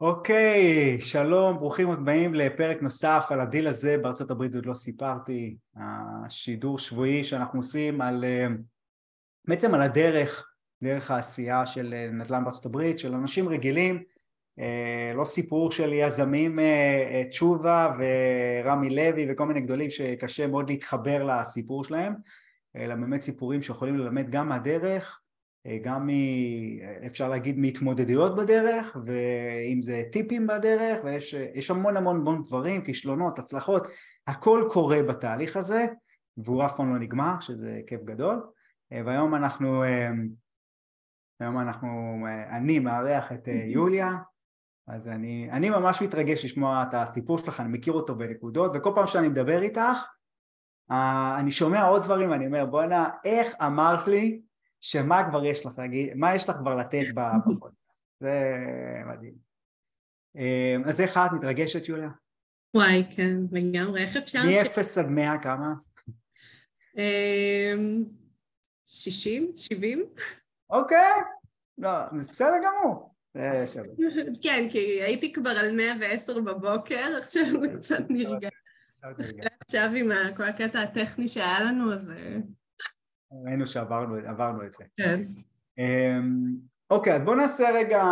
אוקיי, שלום, ברוכים הבאים לפרק נוסף על הדיל הזה, בארצות הברית עוד לא סיפרתי, השידור שבועי שאנחנו עושים על, אה, בעצם על הדרך, דרך העשייה של אה, נדל"ן בארצות הברית, של אנשים רגילים, אה, לא סיפור של יזמים תשובה ורמי לוי וכל מיני גדולים שקשה מאוד להתחבר לסיפור שלהם, אלא באמת סיפורים שיכולים ללמד גם מהדרך גם מ... אפשר להגיד מהתמודדויות בדרך ואם זה טיפים בדרך ויש המון המון המון דברים, כישלונות, הצלחות, הכל קורה בתהליך הזה והוא אף פעם לא נגמר שזה כיף גדול. אה, והיום אנחנו, אה, היום אנחנו, אני מארח את יוליה. אז אני, אני ממש מתרגש לשמוע את הסיפור שלך, אני מכיר אותו בנקודות וכל פעם שאני מדבר איתך אני שומע עוד דברים, אני אומר בואנה איך אמרת לי שמה כבר יש לך להגיד, מה יש לך כבר לתת בפודקאסט, זה מדהים. אמ, אז איך את מתרגשת יוליה? וואי, כן, לגמרי, איך אפשר מ-0 ש... עד 100 כמה? 60? 70? אוקיי, לא, זה בסדר גמור. כן, כי הייתי כבר על 110 בבוקר, עכשיו קצת נרגע. עכשיו עם כל הקטע הטכני שהיה לנו, אז אה, ראינו שעברנו את זה. כן. אמ, אוקיי, אז בואו נעשה רגע,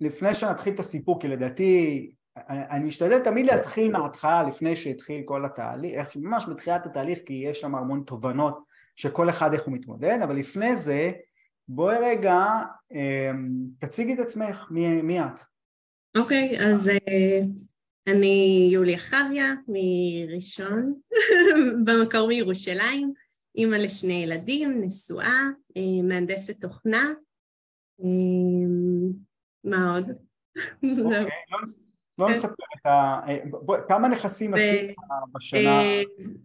לפני שנתחיל את הסיפור, כי לדעתי, אני משתדל תמיד להתחיל מההתחלה לפני שהתחיל כל התהליך, ממש בתחילת התהליך, כי יש שם המון תובנות שכל אחד איך הוא מתמודד, אבל לפני זה, בואי רגע, אמ, תציגי את עצמך, מי, מי את? אוקיי, אז אה, אני יוליה חריה מראשון, במקור מירושלים. אימא לשני ילדים, נשואה, אה, מהנדסת תוכנה. אה, מה עוד? אוקיי, לא, לא כן. נספר את ה... אה, כמה נכסים עשית בשנה?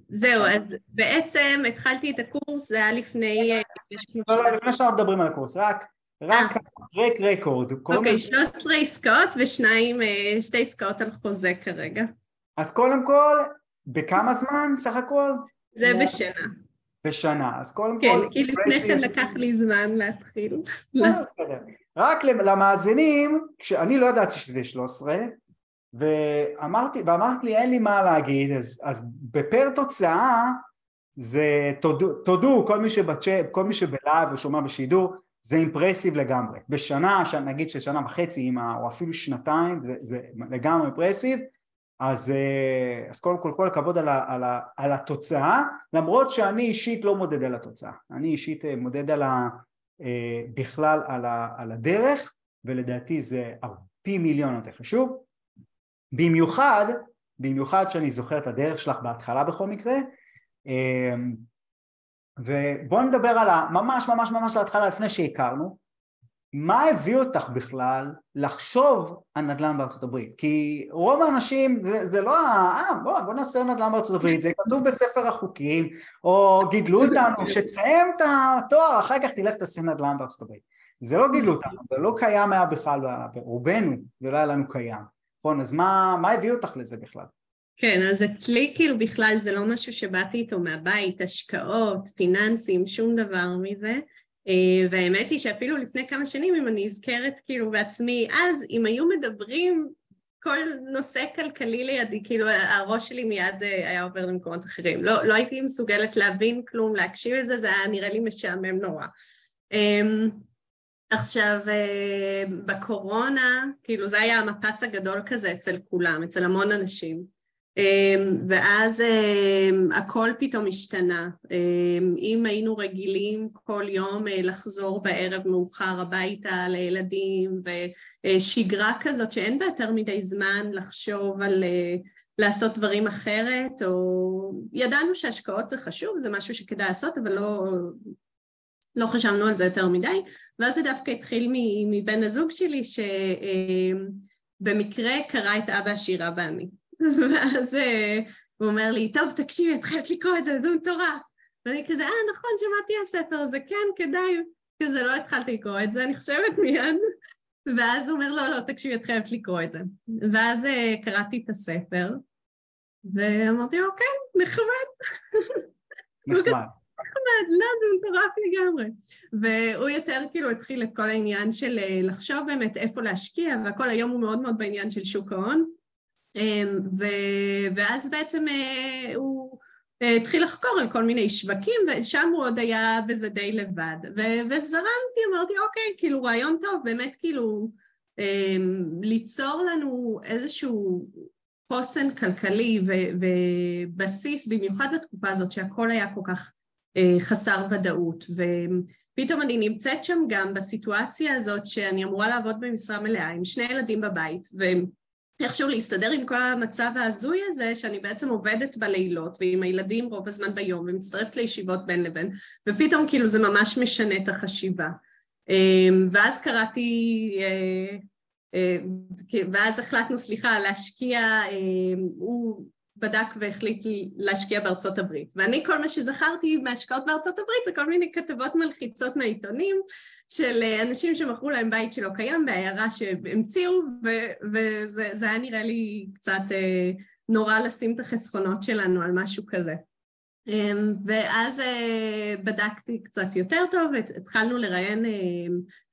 זהו, אז בעצם התחלתי את הקורס, זה היה לפני... לא, לא, לפני שאנחנו מדברים על הקורס, רק... רק טרק רקורד. אוקיי, 13 עסקאות ושניים, שתי עסקאות על חוזה כרגע. אז קודם כל, בכמה זמן סך הכל? זה בשנה. בשנה, אז קודם כן, כל... כן, כי לפני כן לקח לי זמן להתחיל. לא, רק למאזינים, כשאני לא ידעתי שזה 13, ואמרתי, ואמרת לי אין לי מה להגיד, אז, אז בפר תוצאה זה תודו, תודו כל מי שבצ'אט, כל מי שבלייב ושומע בשידור, זה impressive לגמרי. בשנה, נגיד ששנה וחצי, או אפילו שנתיים, זה, זה לגמרי impressive, אז, אה, אז קודם כל כל הכבוד על, ה, על, ה, על התוצאה למרות שאני אישית לא מודד על התוצאה. אני אישית אה, מודד על ה, אה, בכלל על, ה, על הדרך ולדעתי זה פי מיליון יותר חשוב. במיוחד במיוחד שאני זוכר את הדרך שלך בהתחלה בכל מקרה ובואו נדבר על הממש ממש ממש להתחלה לפני שהכרנו מה הביא אותך בכלל לחשוב על נדל"ן בארצות הברית? כי רוב האנשים זה, זה לא אה בוא, בוא נעשה נדל"ן בארצות הברית, זה כתוב בספר החוקים, או גידלו אותנו, שתסיים את התואר, אחר כך תלך תעשה נדל"ן בארצות הברית. זה לא גידלו אותנו, זה לא קיים היה בכלל ברובנו, זה לא היה לנו קיים. נכון, אז מה, מה הביא אותך לזה בכלל? כן, אז אצלי כאילו בכלל זה לא משהו שבאתי איתו מהבית, השקעות, פיננסים, שום דבר מזה. אה, והאמת היא שאפילו לפני כמה שנים, אם אני אזכרת כאילו בעצמי, אז אם היו מדברים כל נושא כלכלי לידי, כאילו הראש שלי מיד אה, היה עובר למקומות אחרים. לא, לא הייתי מסוגלת להבין כלום, להקשיב לזה, זה היה נראה לי משעמם נורא. אמ, עכשיו, אה, בקורונה, כאילו זה היה המפץ הגדול כזה אצל כולם, אצל המון אנשים. אמ, ואז אמ, הכל פתאום השתנה. אמ, אם היינו רגילים כל יום אה, לחזור בערב מאוחר הביתה לילדים ושגרה כזאת שאין בה יותר מדי זמן לחשוב על אה, לעשות דברים אחרת, או ידענו שהשקעות זה חשוב, זה משהו שכדאי לעשות, אבל לא, לא חשבנו על זה יותר מדי, ואז זה דווקא התחיל מבן הזוג שלי שבמקרה קרא את אבא עשירה בעמי. ואז אה, הוא אומר לי, טוב, תקשיבי, את חייבת לקרוא את זה, זה מטורף. ואני כזה, אה, נכון, שמעתי הספר הזה, כן, כדאי. כזה לא התחלתי לקרוא את זה, אני חושבת מיד. ואז הוא אומר, לא, לא, תקשיבי, את חייבת לקרוא את זה. ואז אה, קראתי את הספר, ואמרתי לו, כן, נחמד. נחמד. נחמד, לא, זה מטורף לגמרי. והוא יותר כאילו התחיל את כל העניין של אה, לחשוב באמת איפה להשקיע, והכל היום הוא מאוד מאוד בעניין של שוק ההון. אמ, ואז בעצם אה, הוא התחיל לחקור על כל מיני שווקים, ושם הוא עוד היה בזה די לבד. וזרמתי, אמרתי, אוקיי, כאילו רעיון טוב, באמת כאילו אמ, ליצור לנו איזשהו חוסן כלכלי ובסיס, במיוחד בתקופה הזאת שהכל היה כל כך אה, חסר ודאות. ופתאום אני נמצאת שם גם בסיטואציה הזאת שאני אמורה לעבוד במשרה מלאה עם שני ילדים בבית, ואיכשהו להסתדר עם כל המצב ההזוי הזה שאני בעצם עובדת בלילות ועם הילדים רוב הזמן ביום ומצטרפת לישיבות בין לבין ופתאום כאילו זה ממש משנה את החשיבה אמ, ואז קראתי, אה, אה, ואז החלטנו, סליחה, להשקיע, אמ, הוא בדק והחליט להשקיע בארצות הברית. ואני, כל מה שזכרתי מהשקעות בארצות הברית זה כל מיני כתבות מלחיצות מהעיתונים של אה, אנשים שמכרו להם בית שלא קיים בעיירה שהמציאו, וזה היה נראה לי קצת נורא לשים את החסכונות שלנו על משהו כזה. אמ, ואז אה, בדקתי קצת יותר טוב, התחלנו לראיין אה,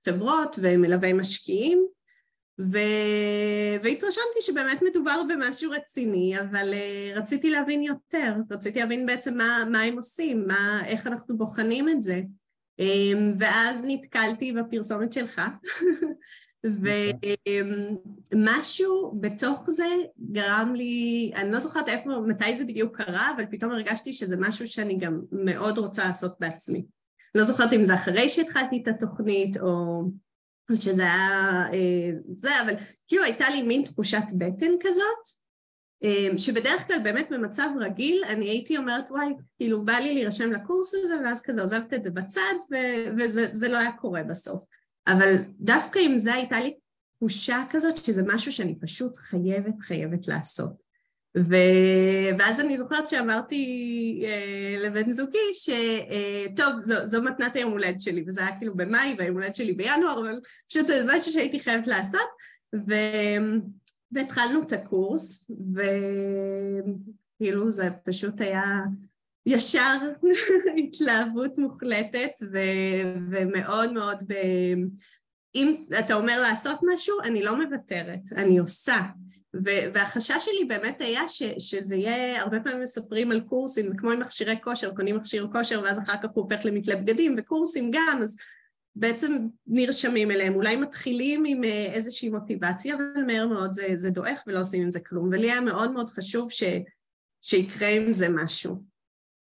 חברות ומלווי משקיעים ו... והתרשמתי שבאמת מדובר במשהו רציני, אבל אה, רציתי להבין יותר, רציתי להבין בעצם מה, מה הם עושים, מה, איך אנחנו בוחנים את זה. אמ, ואז נתקלתי בפרסומת שלך. ומשהו בתוך זה גרם לי, אני לא זוכרת איפה, מתי זה בדיוק קרה, אבל פתאום הרגשתי שזה משהו שאני גם מאוד רוצה לעשות בעצמי. לא זוכרת אם זה אחרי שהתחלתי את התוכנית או, שזה היה אה, זה, אבל כאילו הייתה לי מין תחושת בטן כזאת, שבדרך כלל באמת במצב רגיל אני הייתי אומרת וואי, כאילו בא לי להירשם לקורס הזה ואז כזה עוזבת את זה בצד ו- וזה לא היה קורה בסוף. אבל דווקא עם זה הייתה לי תחושה כזאת שזה משהו שאני פשוט חייבת חייבת לעשות. ו... ואז אני זוכרת שאמרתי אה, לבן זוגי שטוב, אה, זו, זו מתנת היום הולדת שלי, וזה היה כאילו במאי והיום הולדת שלי בינואר, אבל פשוט זה משהו שהייתי חייבת לעשות, ו... והתחלנו את הקורס, וכאילו זה פשוט היה ישר התלהבות מוחלטת ו- ומאוד מאוד ב... אם אתה אומר לעשות משהו, אני לא מוותרת, אני עושה. ו- והחשש שלי באמת היה ש- שזה יהיה, הרבה פעמים מספרים על קורסים, זה כמו עם מכשירי כושר, קונים מכשיר כושר ואז אחר כך הוא הופך למתלה בגדים, וקורסים גם, אז בעצם נרשמים אליהם, אולי מתחילים עם אה, איזושהי מוטיבציה, אבל מהר מאוד זה, זה דועך ולא עושים עם זה כלום. ולי היה מאוד מאוד חשוב ש- שיקרה עם זה משהו.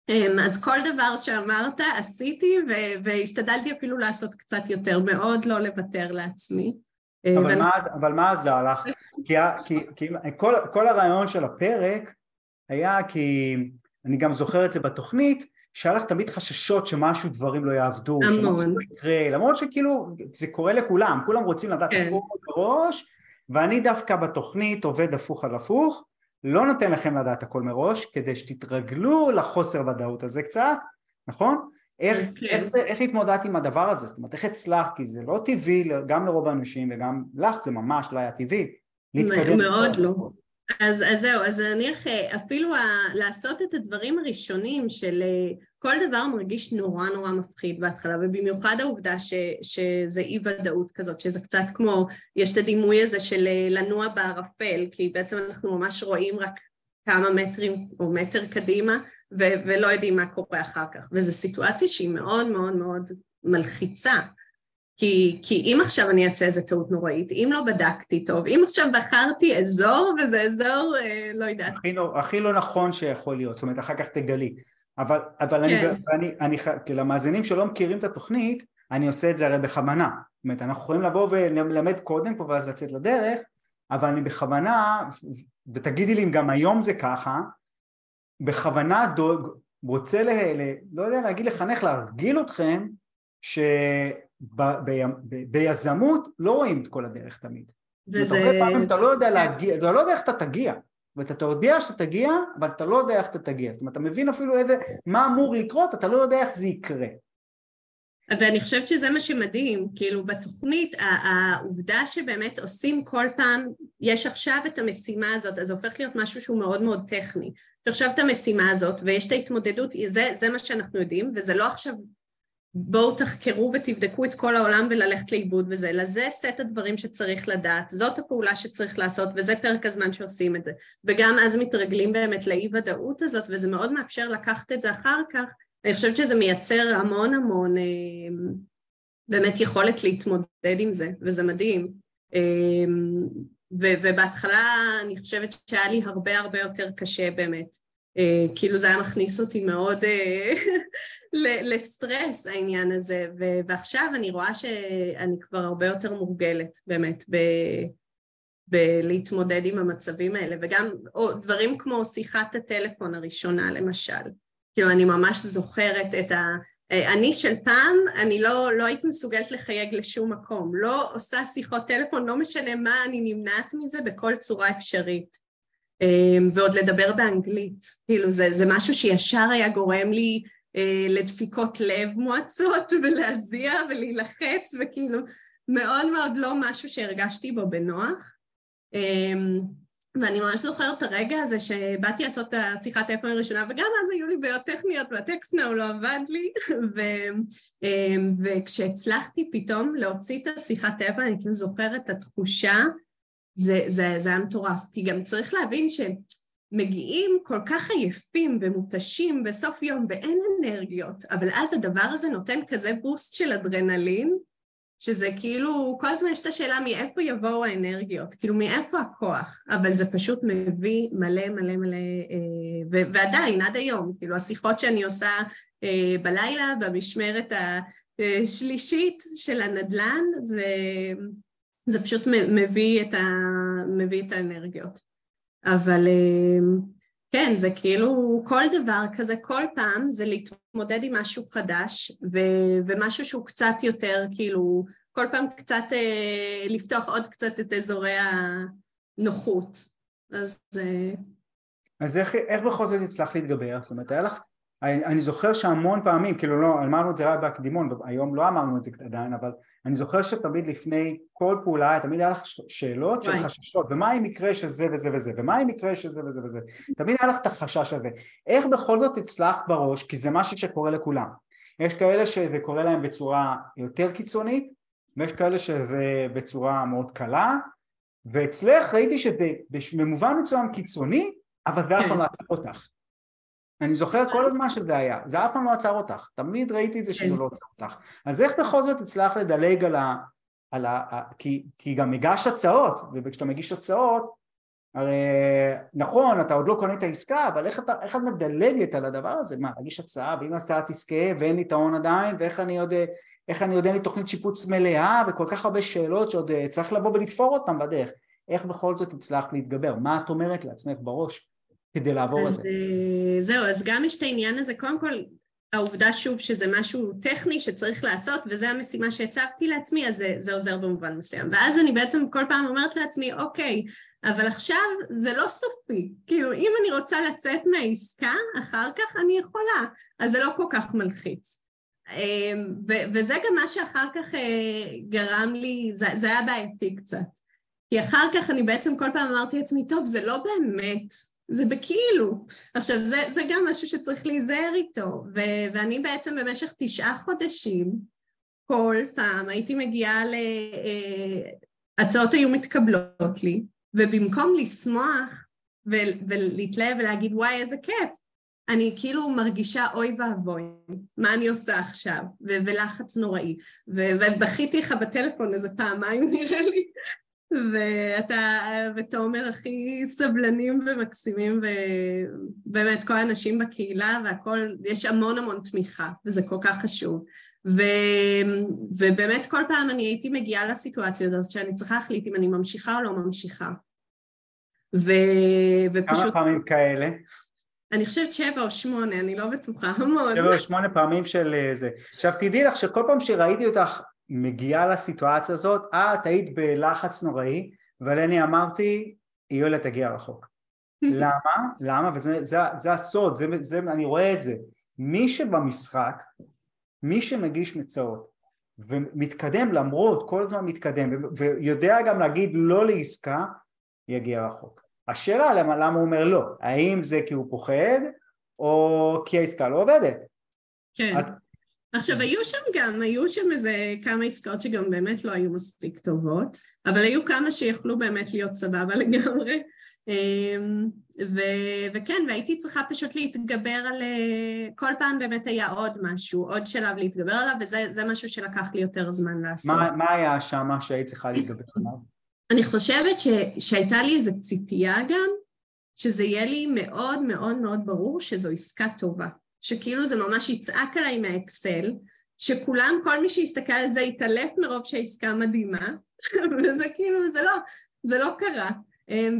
אמ, אז כל דבר שאמרת עשיתי והשתדלתי אפילו לעשות קצת יותר, מאוד לא לוותר לעצמי. אה, אבל, ואני... מה, אבל מה עזר לך? כי, כי, כי כל, כל הרעיון של הפרק היה כי אני גם זוכר את זה בתוכנית שהיה לך תמיד חששות שמשהו דברים לא יעבדו, שמשהו לא יקרה, למרות שכאילו זה קורה לכולם, כולם רוצים לדעת כן. הכל בראש ואני דווקא בתוכנית עובד הפוך על הפוך לא נותן לכם לדעת הכל מראש, כדי שתתרגלו לחוסר ודאות הזה קצת, נכון? איך, כן. איך, זה, איך התמודדת עם הדבר הזה? זאת אומרת, איך הצלחת? כי זה לא טבעי גם לרוב האנשים וגם לך זה ממש לא היה טבעי. מאוד לא. אז, אז זהו, אז נניח אפילו ה, לעשות את הדברים הראשונים של כל דבר מרגיש נורא נורא מפחיד בהתחלה, ובמיוחד העובדה ש, שזה אי ודאות כזאת, שזה קצת כמו, יש את הדימוי הזה של לנוע בערפל, כי בעצם אנחנו ממש רואים רק כמה מטרים או מטר קדימה, ו- ולא יודעים מה קורה אחר כך, וזו סיטואציה שהיא מאוד מאוד מאוד מלחיצה. כי, כי אם עכשיו אני אעשה איזה טעות נוראית, אם לא בדקתי טוב, אם עכשיו בחרתי אזור וזה אזור, אה, לא יודעת. הכי לא, הכי לא נכון שיכול להיות, זאת אומרת אחר כך תגלי. אבל, אבל כן. אני, אני, אני, למאזינים שלא מכירים את התוכנית, אני עושה את זה הרי בכוונה. זאת אומרת, אנחנו יכולים לבוא וללמד קודם פה ואז לצאת לדרך, אבל אני בכוונה, ותגידי לי אם גם היום זה ככה, בכוונה דוג, רוצה, ל, ל, לא יודע להגיד לחנך, להרגיל אתכם, ש... ב, ב, ב, ביזמות לא רואים את כל הדרך תמיד. וזה... הרבה פעמים אתה לא יודע. להגיע, אתה לא יודע איך אתה תגיע, ואתה יודע שאתה תגיע, אבל אתה לא יודע איך אתה תגיע. זאת אומרת, אתה מבין אפילו איזה, מה אמור לקרות, אתה לא יודע איך זה יקרה. ואני חושבת שזה מה שמדהים, כאילו בתוכנית העובדה שבאמת עושים כל פעם, יש עכשיו את המשימה הזאת, אז זה הופך להיות משהו שהוא מאוד מאוד טכני. ועכשיו את המשימה הזאת ויש את ההתמודדות, זה, זה מה שאנחנו יודעים, וזה לא עכשיו בואו תחקרו ותבדקו את כל העולם וללכת לאיבוד בזה, אלא זה סט הדברים שצריך לדעת, זאת הפעולה שצריך לעשות וזה פרק הזמן שעושים את זה. וגם אז מתרגלים באמת לאי ודאות הזאת וזה מאוד מאפשר לקחת את זה אחר כך אני חושבת שזה מייצר המון המון אה, באמת יכולת להתמודד עם זה, וזה מדהים. אה, ו- ובהתחלה אני חושבת שהיה לי הרבה הרבה יותר קשה באמת. אה, כאילו זה היה מכניס אותי מאוד לסטרס העניין הזה, ו- ועכשיו אני רואה שאני כבר הרבה יותר מורגלת באמת ב- בלהתמודד עם המצבים האלה, וגם דברים כמו שיחת הטלפון הראשונה למשל. כאילו אני ממש זוכרת את ה... אה, אני של פעם, אני לא, לא הייתי מסוגלת לחייג לשום מקום, לא עושה שיחות טלפון, לא משנה מה, אני נמנעת מזה בכל צורה אפשרית. אה, ועוד לדבר באנגלית, כאילו זה, זה משהו שישר היה גורם לי לדפיקות לב מועצות ולהזיע ולהילחץ וכאילו מאוד מאוד לא משהו שהרגשתי בו בנוח. ואני ממש זוכרת את הרגע הזה שבאתי לעשות את השיחת טלפון הראשונה וגם אז היו לי בעיות טכניות והטקסט נאו לא עבד לי ו, אמ, וכשהצלחתי פתאום להוציא את השיחת טלפון אני כאילו זוכרת את התחושה זה, זה, זה היה מטורף כי גם צריך להבין שמגיעים כל כך עייפים ומותשים בסוף יום ואין אנרגיות אבל אז הדבר הזה נותן כזה בוסט של אדרנלין שזה כאילו, כל הזמן יש את השאלה מאיפה יבואו האנרגיות, כאילו מאיפה הכוח, אבל זה פשוט מביא מלא מלא מלא, אה, ועדיין, עד היום, כאילו השיחות שאני עושה אה, בלילה, במשמרת השלישית של הנדל"ן, זה, זה פשוט מביא את, ה, מביא את האנרגיות. אבל אה, כן, זה כאילו כל דבר כזה, כל פעם זה להתמודד עם משהו חדש ו- ומשהו שהוא קצת יותר כאילו, כל פעם קצת אה, לפתוח עוד קצת את אזורי הנוחות. אז... אה... אז איך, איך בכל זאת הצלחת להתגבר? זאת אומרת, היה לך... אני, אני זוכר שהמון פעמים, כאילו לא, אמרנו את זה רק בהקדימון, היום לא אמרנו את זה עדיין, אבל אני זוכר שתמיד לפני כל פעולה, תמיד היה לך שאלות של חששות, ומה אם יקרה שזה וזה וזה, ומה אם יקרה שזה וזה וזה, תמיד היה לך את החשש הזה. איך בכל זאת הצלחת בראש, כי זה משהו שקורה לכולם. יש כאלה שזה קורה להם בצורה יותר קיצונית, ויש כאלה שזה בצורה מאוד קלה, ואצלך ראיתי שזה במובן מסוים קיצוני, אבל זה אף פעם לא עצר אותך. אני זוכר כל הזמן שזה היה, זה אף פעם לא עצר אותך, תמיד ראיתי את זה שזה כן. לא עצר אותך. אז איך בכל זאת הצלחת לדלג על ה... על ה כי, כי גם הגשת הצעות, וכשאתה מגיש הצעות, הרי נכון, אתה עוד לא קונה את העסקה, אבל איך, אתה, איך את מדלגת על הדבר הזה? מה, להגיש הצעה, ואם ההצעה תזכה ואין לי את ההון עדיין, ואיך אני עוד... איך אני יודע לי תוכנית שיפוץ מלאה, וכל כך הרבה שאלות שעוד אה, צריך לבוא ולתפור אותן בדרך. איך בכל זאת הצלחת להתגבר? מה את אומרת לעצמך בראש? כדי לעבור את זה. אה, זהו, אז גם יש את העניין הזה, קודם כל, העובדה שוב שזה משהו טכני שצריך לעשות וזו המשימה שהצבתי לעצמי, אז זה, זה עוזר במובן מסוים. ואז אני בעצם כל פעם אומרת לעצמי, אוקיי, אבל עכשיו זה לא סופי. כאילו, אם אני רוצה לצאת מהעסקה, אחר כך אני יכולה, אז זה לא כל כך מלחיץ. אמ, וזה גם מה שאחר כך אה, גרם לי, זה, זה היה בעייתי קצת. כי אחר כך אני בעצם כל פעם אמרתי לעצמי, טוב, זה לא באמת זה בכאילו. עכשיו, זה, זה גם משהו שצריך להיזהר איתו, ו- ואני בעצם במשך תשעה חודשים, כל פעם הייתי מגיעה ל... אה, הצעות היו מתקבלות לי, ובמקום לשמוח ו- ולהתלהב ולהגיד, וואי, איזה כיף, אני כאילו מרגישה אוי ואבוי, מה אני עושה עכשיו, ו- ולחץ נוראי. ו- ובכיתי לך בטלפון איזה פעמיים נראה לי, ואתה ותומר הכי סבלנים ומקסימים ובאמת כל האנשים בקהילה והכל, יש המון המון תמיכה וזה כל כך חשוב ו, ובאמת כל פעם אני הייתי מגיעה לסיטואציה הזאת שאני צריכה להחליט אם אני ממשיכה או לא ממשיכה ו, ופשוט... כמה פעמים כאלה? אני חושבת שבע או שמונה, אני לא בטוחה, המון. שבע או שמונה פעמים של אה, זה. עכשיו תדעי לך שכל פעם שראיתי אותך מגיעה לסיטואציה הזאת, את היית בלחץ נוראי, אבל אני אמרתי, יואלה תגיע רחוק. למה? למה? וזה זה, זה הסוד, זה, זה, אני רואה את זה. מי שבמשחק, מי שמגיש מצאות ומתקדם למרות, כל הזמן מתקדם ויודע גם להגיד לא לעסקה, יגיע רחוק. השאלה למה, למה הוא אומר לא, האם זה כי הוא פוחד או כי העסקה לא עובדת? כן. את... עכשיו היו שם גם, היו שם איזה כמה עסקאות שגם באמת לא היו מספיק טובות, אבל היו כמה שיכלו באמת להיות סבבה לגמרי. אמ, ו- וכן, והייתי צריכה פשוט להתגבר על... אה, כל פעם באמת היה עוד משהו, עוד שלב להתגבר עליו, וזה משהו שלקח לי יותר זמן לעשות. מה, מה היה שם שהיית צריכה להתגבר עליו? אני חושבת ש- שהייתה לי איזו ציפייה גם, שזה יהיה לי מאוד מאוד מאוד ברור שזו עסקה טובה. שכאילו זה ממש יצעק עליי מהאקסל, שכולם, כל מי שיסתכל על זה יתעלף מרוב שהעסקה מדהימה, וזה כאילו, זה לא, זה לא קרה. אמ,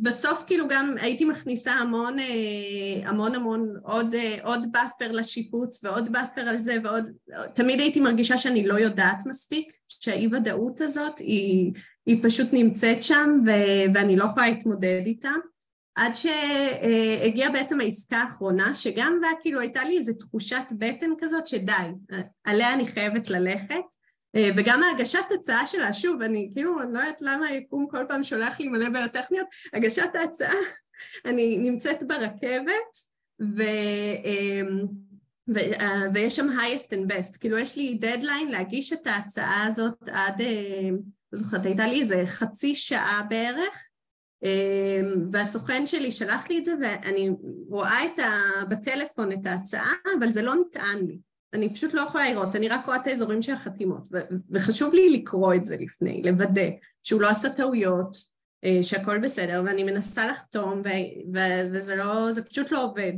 ובסוף כאילו גם הייתי מכניסה המון אה, המון המון עוד, אה, עוד buffer לשיפוץ ועוד buffer על זה ועוד תמיד הייתי מרגישה שאני לא יודעת מספיק שהאי ודאות הזאת היא, היא פשוט נמצאת שם ו, ואני לא יכולה להתמודד איתה עד שהגיעה בעצם העסקה האחרונה שגם כאילו הייתה לי איזו תחושת בטן כזאת שדי עליה אני חייבת ללכת. וגם ההגשת הצעה שלה, שוב, אני כאילו, אני לא יודעת למה היקום כל פעם שולח לי מלא בעיות טכניות, הגשת ההצעה, אני נמצאת ברכבת, ו, אמ, ו, אה, ויש שם highest and best, כאילו יש לי דדליין להגיש את ההצעה הזאת עד, אה, לא זוכרת, הייתה לי איזה חצי שעה בערך, והסוכן שלי שלח לי את זה ואני רואה את ה, בטלפון את ההצעה, אבל זה לא נטען לי. אני פשוט לא יכולה לראות, אני רק רואה את האזורים של החתימות, וחשוב לי לקרוא את זה לפני, לוודא שהוא לא עשה טעויות, אה, שהכל בסדר, ואני מנסה לחתום, וזה לא, זה פשוט לא עובד.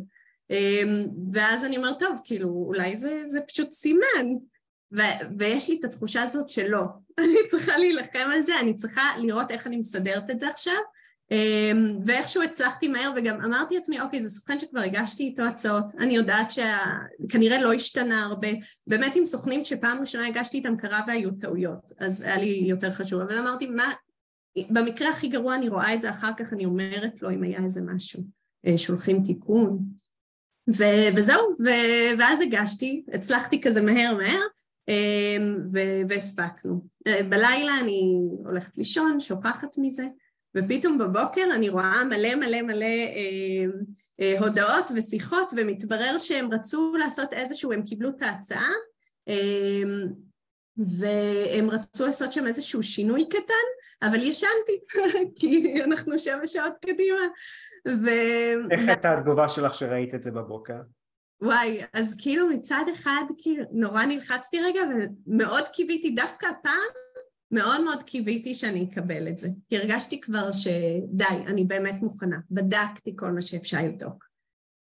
אמ, ואז אני אומרת, טוב, כאילו, אולי זה, זה פשוט סימן, ו- ויש לי את התחושה הזאת שלא, אני צריכה להילחם על זה, אני צריכה לראות איך אני מסדרת את זה עכשיו, אמ, ואיכשהו הצלחתי מהר וגם אמרתי לעצמי אוקיי זה סוכן שכבר הגשתי איתו הצעות אני יודעת שכנראה לא השתנה הרבה. באמת עם סוכנים שפעם ראשונה הגשתי איתם קרה והיו טעויות אז היה לי יותר חשוב. אבל אמרתי מה במקרה הכי גרוע אני רואה את זה אחר כך אני אומרת לו אם היה איזה משהו. אה, שולחים תיקון. ו- וזהו ו- ואז הגשתי הצלחתי כזה מהר מהר אמ, והספקנו. אה, בלילה אני הולכת לישון שוכחת מזה ופתאום בבוקר אני רואה מלא מלא מלא אה, אה, הודעות ושיחות ומתברר שהם רצו לעשות איזשהו, הם קיבלו את ההצעה אה, והם רצו לעשות שם איזשהו שינוי קטן אבל ישנתי כי אנחנו שבע שעות קדימה ו... איך הייתה התגובה שלך שראית את זה בבוקר? וואי, אז כאילו מצד אחד כאילו נורא נלחצתי רגע ומאוד קיוויתי דווקא הפעם מאוד מאוד קיוויתי שאני אקבל את זה, כי הרגשתי כבר שדי, אני באמת מוכנה, בדקתי כל מה שאפשר לבדוק.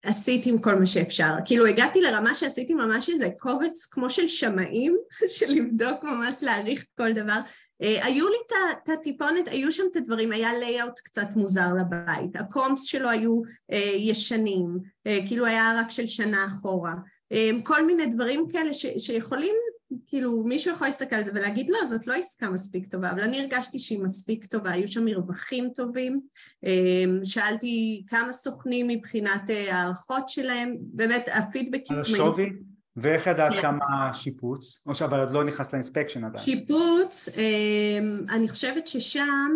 עשיתי עם כל מה שאפשר, כאילו הגעתי לרמה שעשיתי ממש איזה קובץ כמו של שמאים, של לבדוק ממש להעריך כל דבר. Uh, היו לי את הטיפונת, היו שם את הדברים, היה layout קצת מוזר לבית, ה comps שלו היו אה, ישנים, אה, כאילו היה רק של שנה אחורה, אה, כל מיני דברים כאלה ש, שיכולים כאילו מישהו יכול להסתכל על זה ולהגיד לא זאת לא עסקה מספיק טובה אבל אני הרגשתי שהיא מספיק טובה היו שם מרווחים טובים אמ, שאלתי כמה סוכנים מבחינת אה, הערכות שלהם באמת הפידבקים על השווי? ואיך ידעת כן. כמה שיפוץ? או שאבל עוד לא נכנס ל inspection עדיין שיפוץ אמ, אני חושבת ששם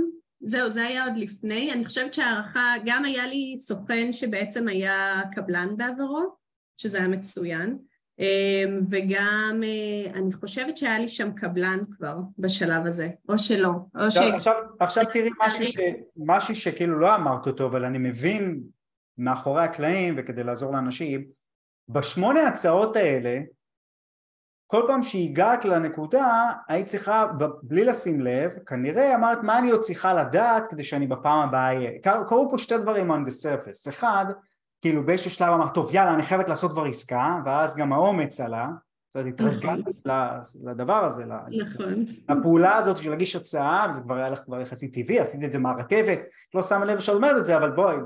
זהו זה היה עוד לפני אני חושבת שהערכה גם היה לי סוכן שבעצם היה קבלן בעברו שזה היה מצוין וגם אה, אני חושבת שהיה לי שם קבלן כבר בשלב הזה, או שלא, או ש... עכשיו, עכשיו תראי משהו, ש... משהו שכאילו לא אמרת אותו, אבל אני מבין מאחורי הקלעים וכדי לעזור לאנשים, בשמונה הצעות האלה, כל פעם שהגעת לנקודה, היית צריכה, בלי לשים לב, כנראה אמרת מה אני עוד צריכה לדעת כדי שאני בפעם הבאה אהיה. קרו פה שתי דברים on the surface. אחד, כאילו באיזשהו שלב אמר טוב יאללה אני חייבת לעשות כבר עסקה ואז גם האומץ עלה זאת אומרת התרגלתי נכון. לדבר הזה נכון לפעולה הזאת של להגיש הצעה וזה כבר היה לך כבר יחסית טבעי עשיתי את זה מהרכבת לא שמה לב שאת אומרת את זה אבל בואי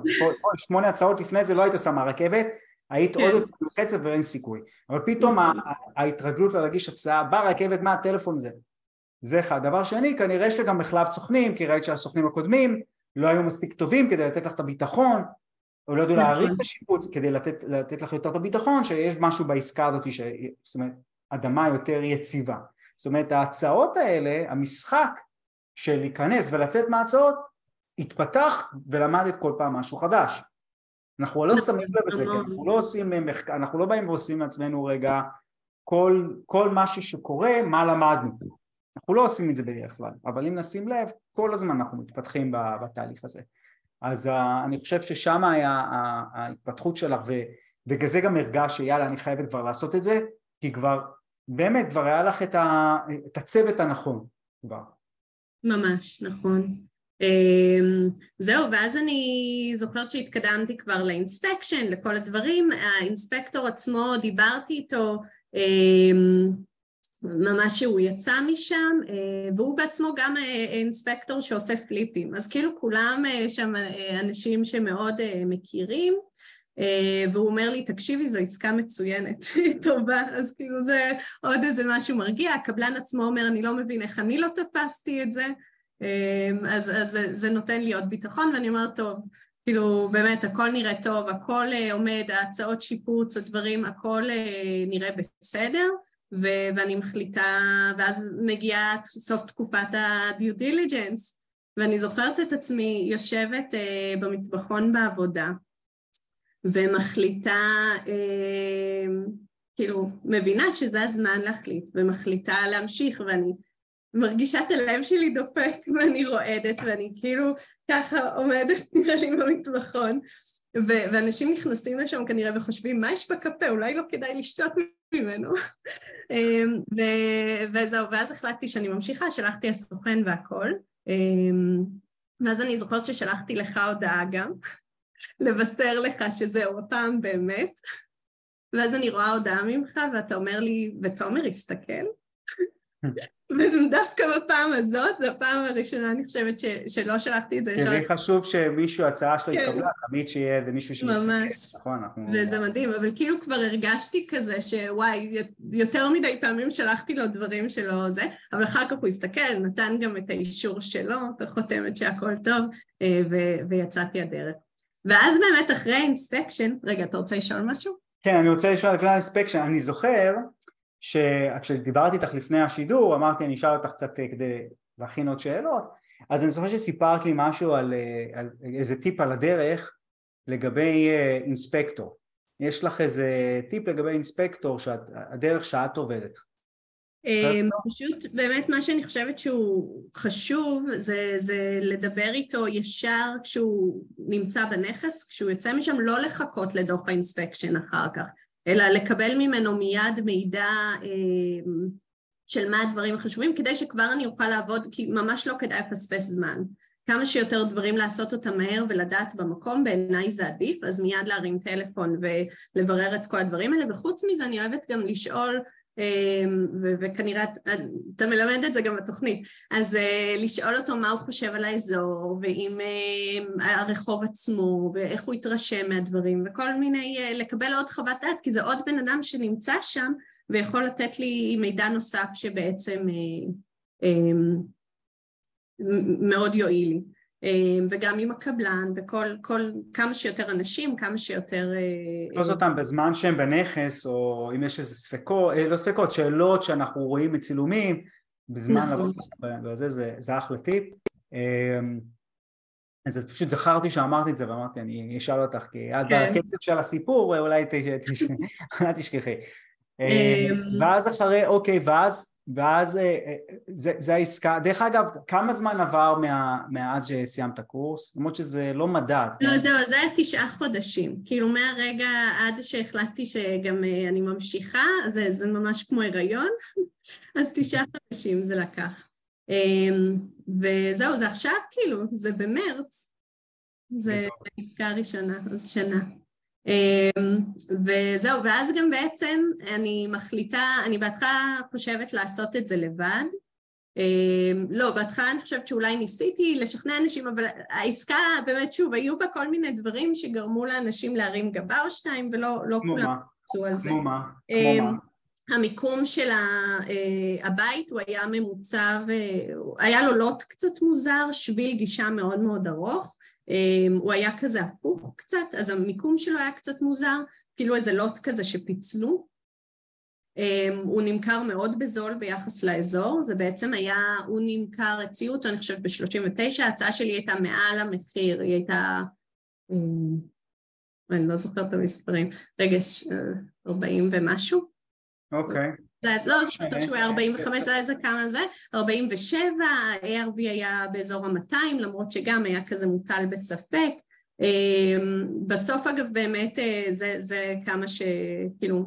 שמונה הצעות לפני זה לא היית עושה מהרכבת היית עוד כן. יותר מלחצת ואין סיכוי אבל פתאום נכון. ההתרגלות להגיש הצעה ברכבת מה הטלפון זה זה אחד דבר שני כנראה יש גם מחלף סוכנים כי ראית שהסוכנים הקודמים לא היו מספיק טובים כדי לתת לך את הביטחון או לא ידעו להעריך את השיפוץ כדי לתת, לתת לך יותר את הביטחון שיש משהו בעסקה הזאת, ש... זאת אומרת, אדמה יותר יציבה. זאת אומרת, ההצעות האלה, המשחק של להיכנס ולצאת מההצעות, התפתח ולמדת כל פעם משהו חדש. אנחנו לא שמים לב לזה, אנחנו לא עושים מחקר, אנחנו לא באים ועושים לעצמנו רגע כל, כל משהו שקורה, מה למדנו. אנחנו לא עושים את זה בדרך כלל, אבל אם נשים לב, כל הזמן אנחנו מתפתחים בתהליך הזה. אז uh, אני חושב ששם היה ההתפתחות שלך, ובגלל זה גם הרגש שיאללה, אני חייבת כבר לעשות את זה, כי כבר, באמת, כבר היה לך את, ה, את הצוות הנכון כבר. ממש, נכון. Um, זהו, ואז אני זוכרת שהתקדמתי כבר לאינספקשן, לכל הדברים, האינספקטור עצמו, דיברתי איתו, um, ממש שהוא יצא משם, אה, והוא בעצמו גם אה, אינספקטור שעושה פליפים, אז כאילו כולם אה, שם אנשים שמאוד מכירים, והוא אומר לי, תקשיבי, זו עסקה מצוינת, טובה, אז כאילו זה עוד איזה משהו מרגיע, הקבלן עצמו אומר, אני לא מבין איך אני לא תפסתי את זה, אז, אז זה, זה נותן לי עוד ביטחון, ואני אומרת, טוב, כאילו באמת הכל נראה טוב, הכל עומד, ההצעות שיפוץ, הדברים, הכל נראה בסדר, ו- ואני מחליטה, ואז מגיעה סוף תקופת ה-due diligence, ואני זוכרת את עצמי יושבת uh, במטבחון בעבודה, ומחליטה, uh, כאילו, מבינה שזה הזמן להחליט, ומחליטה להמשיך, ואני מרגישה את הלב שלי דופק, ואני רועדת, ואני כאילו ככה עומדת נראה לי במטבחון, ו- ואנשים נכנסים לשם כנראה וחושבים, מה יש בקפה? אולי לא כדאי לשתות ממנו. אמ, ו- וזהו, ואז החלטתי שאני ממשיכה, שלחתי הסוכן והכל. אמ, ואז אני זוכרת ששלחתי לך הודעה גם, לבשר לך שזהו, הפעם באמת. ואז אני רואה הודעה ממך ואתה אומר לי, ותומר, הסתכל. ודווקא בפעם הזאת, זו הפעם הראשונה אני חושבת ש, שלא שלחתי את זה. זה לי חשוב שמישהו, הצעה שלו כן. התקבלה, תמיד שיהיה איזה מישהו שמסתכל. ממש. נכון, אנחנו... וזה מדהים, אבל כאילו כבר הרגשתי כזה שוואי, יותר מדי פעמים שלחתי לו דברים שלא זה, אבל אחר כך הוא הסתכל, נתן גם את האישור שלו, את החותמת שהכל טוב, אה, ו- ויצאתי לדרך. ואז באמת אחרי ה inspection, רגע, אתה רוצה לשאול משהו? כן, אני רוצה לשאול לפני ה inspection, אני זוכר שכשדיברתי איתך לפני השידור אמרתי אני אשאל אותך קצת אה, כדי להכין עוד שאלות. אז אני זוכר שסיפרת לי משהו על, אה, על איזה טיפ על הדרך לגבי אה, inspector. יש לך איזה טיפ לגבי inspector שהדרך שאת עובדת? פשוט באמת מה שאני חושבת שהוא חשוב זה, זה לדבר איתו ישר כשהוא נמצא בנכס, כשהוא יוצא משם לא לחכות לדוח האינספקשן אחר כך אלא לקבל ממנו מיד מידע אה, של מה הדברים החשובים כדי שכבר אני אוכל לעבוד כי ממש לא כדאי לפספס זמן. כמה שיותר דברים לעשות אותם מהר ולדעת במקום בעיניי זה עדיף אז מיד להרים טלפון ולברר את כל הדברים האלה וחוץ מזה אני אוהבת גם לשאול וכנראה אתה מלמד את זה גם בתוכנית, אז אה, לשאול אותו מה הוא חושב על האזור, ואם אה, הרחוב עצמו, ואיך הוא התרשם מהדברים, וכל מיני, אה, לקבל עוד חוות דעת, כי זה עוד בן אדם שנמצא שם, ויכול לתת לי מידע נוסף שבעצם מאוד יועיל לי. אמ, וגם עם הקבלן, וכל כל, כמה שיותר אנשים, כמה שיותר... לתפוס אה, אותם בזמן שהם בנכס, או אם יש איזה ספקות, אה, לא ספקות, שאלות שאנחנו רואים מצילומים, בזמן נכון. וזה, זה, זה אחלה טיפ. אז פשוט זכרתי שאמרתי את זה ואמרתי אני אשאל אותך כי את כן. בקצב של הסיפור אולי תשכחי. ואז אחרי, אוקיי, ואז ואז אה, אה, זה, זה העסקה, דרך אגב כמה זמן עבר מה, מאז שסיימת קורס? למרות שזה לא מדד. לא כן? זהו, זה היה תשעה חודשים, כאילו מהרגע עד שהחלטתי שגם אה, אני ממשיכה, זה, זה ממש כמו הריון, אז תשעה חודשים זה לקח. אמ, וזהו, זה עכשיו כאילו, זה במרץ, זה העסקה הראשונה, אז שנה. אמ, וזהו, ואז גם בעצם אני מחליטה, אני בהתחלה חושבת לעשות את זה לבד. אמ, לא, בהתחלה אני חושבת שאולי ניסיתי לשכנע אנשים, אבל העסקה באמת, שוב, היו בה כל מיני דברים שגרמו לאנשים להרים גבה או שתיים, ולא לא כולם רצו על זה. כמו מה? כמו אמ, מה? המיקום של אה, הבית הוא היה ממוצב, היה לו לוט קצת מוזר, שביל גישה מאוד מאוד ארוך, הוא היה כזה הפוך קצת, אז המיקום שלו היה קצת מוזר, כאילו איזה לוט כזה שפיצלו. הוא נמכר מאוד בזול ביחס לאזור, זה בעצם היה, הוא נמכר, הציעו אותו אני חושבת ב-39, ההצעה שלי הייתה מעל המחיר, היא הייתה, אני לא זוכרת את המספרים, רגע, 40 ומשהו. אוקיי. Okay. לא זוכרת שהוא היה 45, זה איזה כמה זה, 47, ה-ARV היה באזור ה-200, למרות שגם היה כזה מוטל בספק. אמ, בסוף אגב באמת אה, זה, זה כמה שכאילו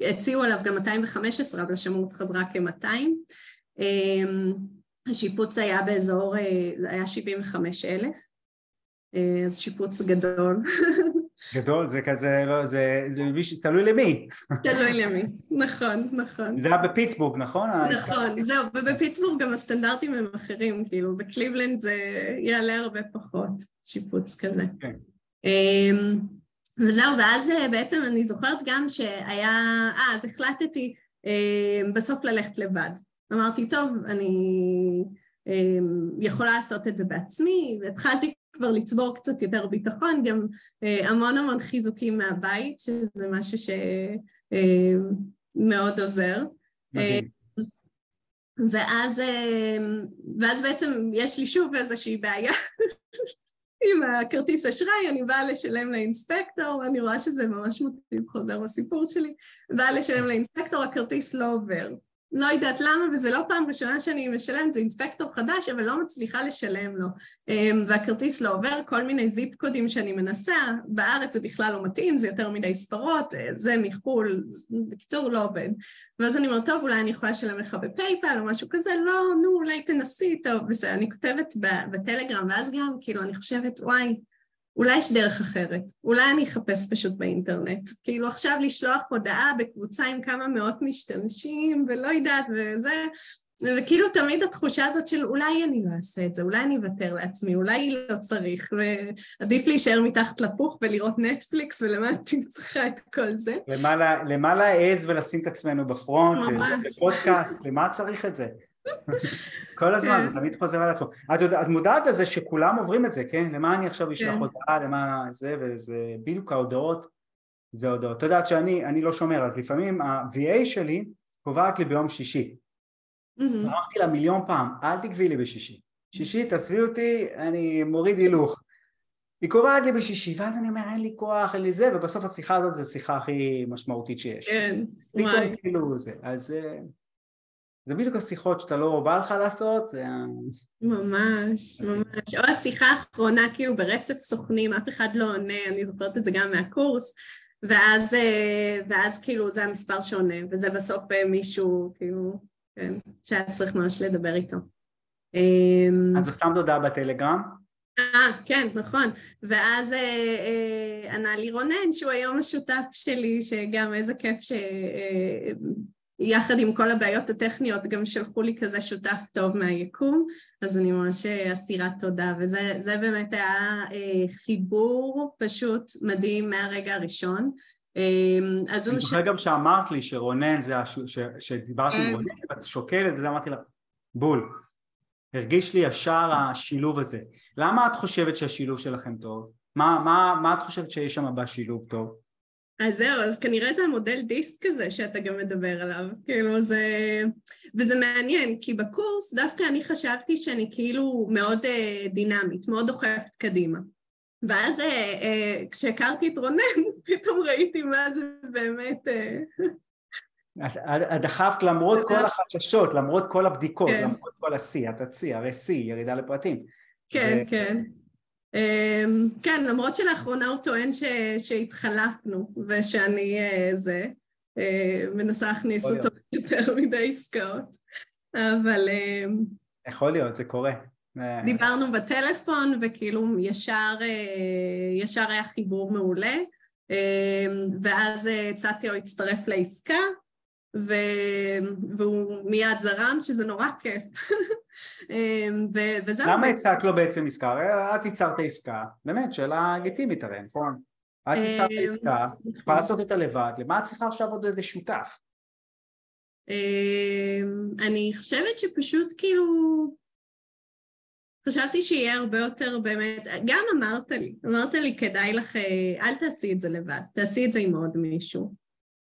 הציעו עליו גם 215 אבל השמות חזרה כ-200 אמ, השיפוץ היה באזור, אה, היה 75 אלף. אה, אז שיפוץ גדול גדול, זה כזה, לא, זה, זה מישהו, תלוי למי. תלוי למי, נכון, נכון. זה היה בפיטסבורג, נכון? נכון, זהו, ובפיטסבורג גם הסטנדרטים הם אחרים, כאילו, בקליבלנד זה יעלה הרבה פחות, שיפוץ כזה. כן. אמ, וזהו, ואז אה, בעצם אני זוכרת גם שהיה, אה, אז החלטתי אמ, בסוף ללכת לבד. אמרתי, טוב, אני אמ, יכולה לעשות את זה בעצמי, והתחלתי כבר לצבור קצת יותר ביטחון, גם אה, המון המון חיזוקים מהבית, שזה משהו שמאוד אה, עוזר. מדהים. אה, ואז, ואז בעצם יש לי שוב איזושהי בעיה עם הכרטיס אשראי, אני באה לשלם לאינספקטור, ואני רואה שזה ממש מוטיב חוזר בסיפור שלי, באה לשלם לאינספקטור, הכרטיס לא עובר. לא יודעת למה, וזה לא פעם ראשונה שאני משלמת, זה אינספקטור חדש, אבל לא מצליחה לשלם לו. אמ, והכרטיס לא עובר, כל מיני זיפ קודים שאני מנסה, בארץ זה בכלל לא מתאים, זה יותר מדי ספרות, אה, זה מחו"ל, בקיצור לא עובד. ואז אני אומרת, טוב, אולי אני יכולה לשלם לך בפייפל או משהו כזה, לא, נו, אולי תנסי, טוב, בסדר, אני כותבת בטלגרם, ואז גם, כאילו, אני חושבת, וואי, אולי יש דרך אחרת, אולי אני אחפש פשוט באינטרנט. כאילו עכשיו לשלוח הודעה בקבוצה עם כמה מאות משתמשים ולא יודעת וזה, וכאילו תמיד התחושה הזאת של אולי אני לא אעשה את זה, אולי אני אוותר לעצמי, אולי לא צריך, ועדיף להישאר מתחת לפוך ולראות נטפליקס ולמה אני צריכה את כל זה. למה להעז ולשים את עצמנו בפרונט, לפודקאסט, למה צריך את זה? כל הזמן, זה כן. תמיד חוזר על עצמו. את, את מודעת לזה שכולם עוברים את זה, כן? למה אני עכשיו אשלח כן. הודעה, למה זה, וזה בדיוק ההודעות, זה הודעות. את יודעת שאני לא שומר, אז לפעמים ה-VA שלי קובעת לי ביום שישי. אמרתי לה מיליון פעם, אל תקבעי לי בשישי. שישי, תעזבי אותי, אני מוריד הילוך. היא קובעת לי בשישי, ואז אני אומר, אין לי כוח, אין לי זה, ובסוף השיחה הזאת זו השיחה הכי משמעותית שיש. כן, וואי. כאילו זה, אז... זה בדיוק השיחות שאתה לא בא לך לעשות, זה... ממש, ממש. או השיחה האחרונה כאילו ברצף סוכנים, אף אחד לא עונה, אני זוכרת את זה גם מהקורס, ואז, אה, ואז כאילו זה המספר שעונה, וזה בסוף אה, מישהו, כאילו, כן, שהיה צריך ממש לדבר איתו. אמ, אז הוא שם הודעה בטלגרם? אה, כן, נכון. ואז אה, אה, ענה לי רונן, שהוא היום השותף שלי, שגם איזה כיף ש... אה, יחד עם כל הבעיות הטכניות גם שלחו לי כזה שותף טוב מהיקום, אז אני ממש אסירת תודה, וזה באמת היה אה, חיבור פשוט מדהים מהרגע הראשון. אה, אז אני זוכר. גם שאמרת לי שרונן. שדיברתי עם כן. רונן ואת שוקלת וזה אמרתי לה בול, הרגיש לי ישר השילוב הזה. למה את חושבת שהשילוב שלכם טוב? מה, מה, מה את חושבת שיש שם בשילוב טוב? אז זהו, אז כנראה זה המודל דיסק הזה שאתה גם מדבר עליו, כאילו זה... וזה מעניין, כי בקורס דווקא אני חשבתי שאני כאילו מאוד uh, דינמית, מאוד דוחפת קדימה. ואז uh, uh, כשהכרתי את רונן, פתאום ראיתי מה זה באמת... Uh... את דחפת למרות כל החששות, למרות כל הבדיקות, כן. למרות כל השיא, את הצי, הרי שיא, ירידה לפרטים. כן, ו... כן. אמ, כן, למרות שלאחרונה הוא טוען ש, שהתחלפנו ושאני אה, זה, אה, מנסה להכניס אותו יותר מדי עסקאות, אבל... אמ, יכול להיות, זה קורה. דיברנו בטלפון וכאילו ישר, אה, ישר היה חיבור מעולה אמ, ואז הצעתי לו להצטרף לעסקה ו... והוא מיד זרם, שזה נורא כיף. אמ, ו... וזהו. למה הצעת לו בעצם עסקה? את ייצרת עסקה, באמת, שאלה לגיטימית הרי, נכון? את ייצרת אמ, עסקה, את יכולה לעשות אותה לבד, למה את צריכה עכשיו עוד איזה שותף? אמ, אני חושבת שפשוט כאילו חשבתי שיהיה הרבה יותר באמת, גם אמרת לי, אמרת לי כדאי לך, אה, אל תעשי את זה לבד, תעשי את זה עם עוד מישהו.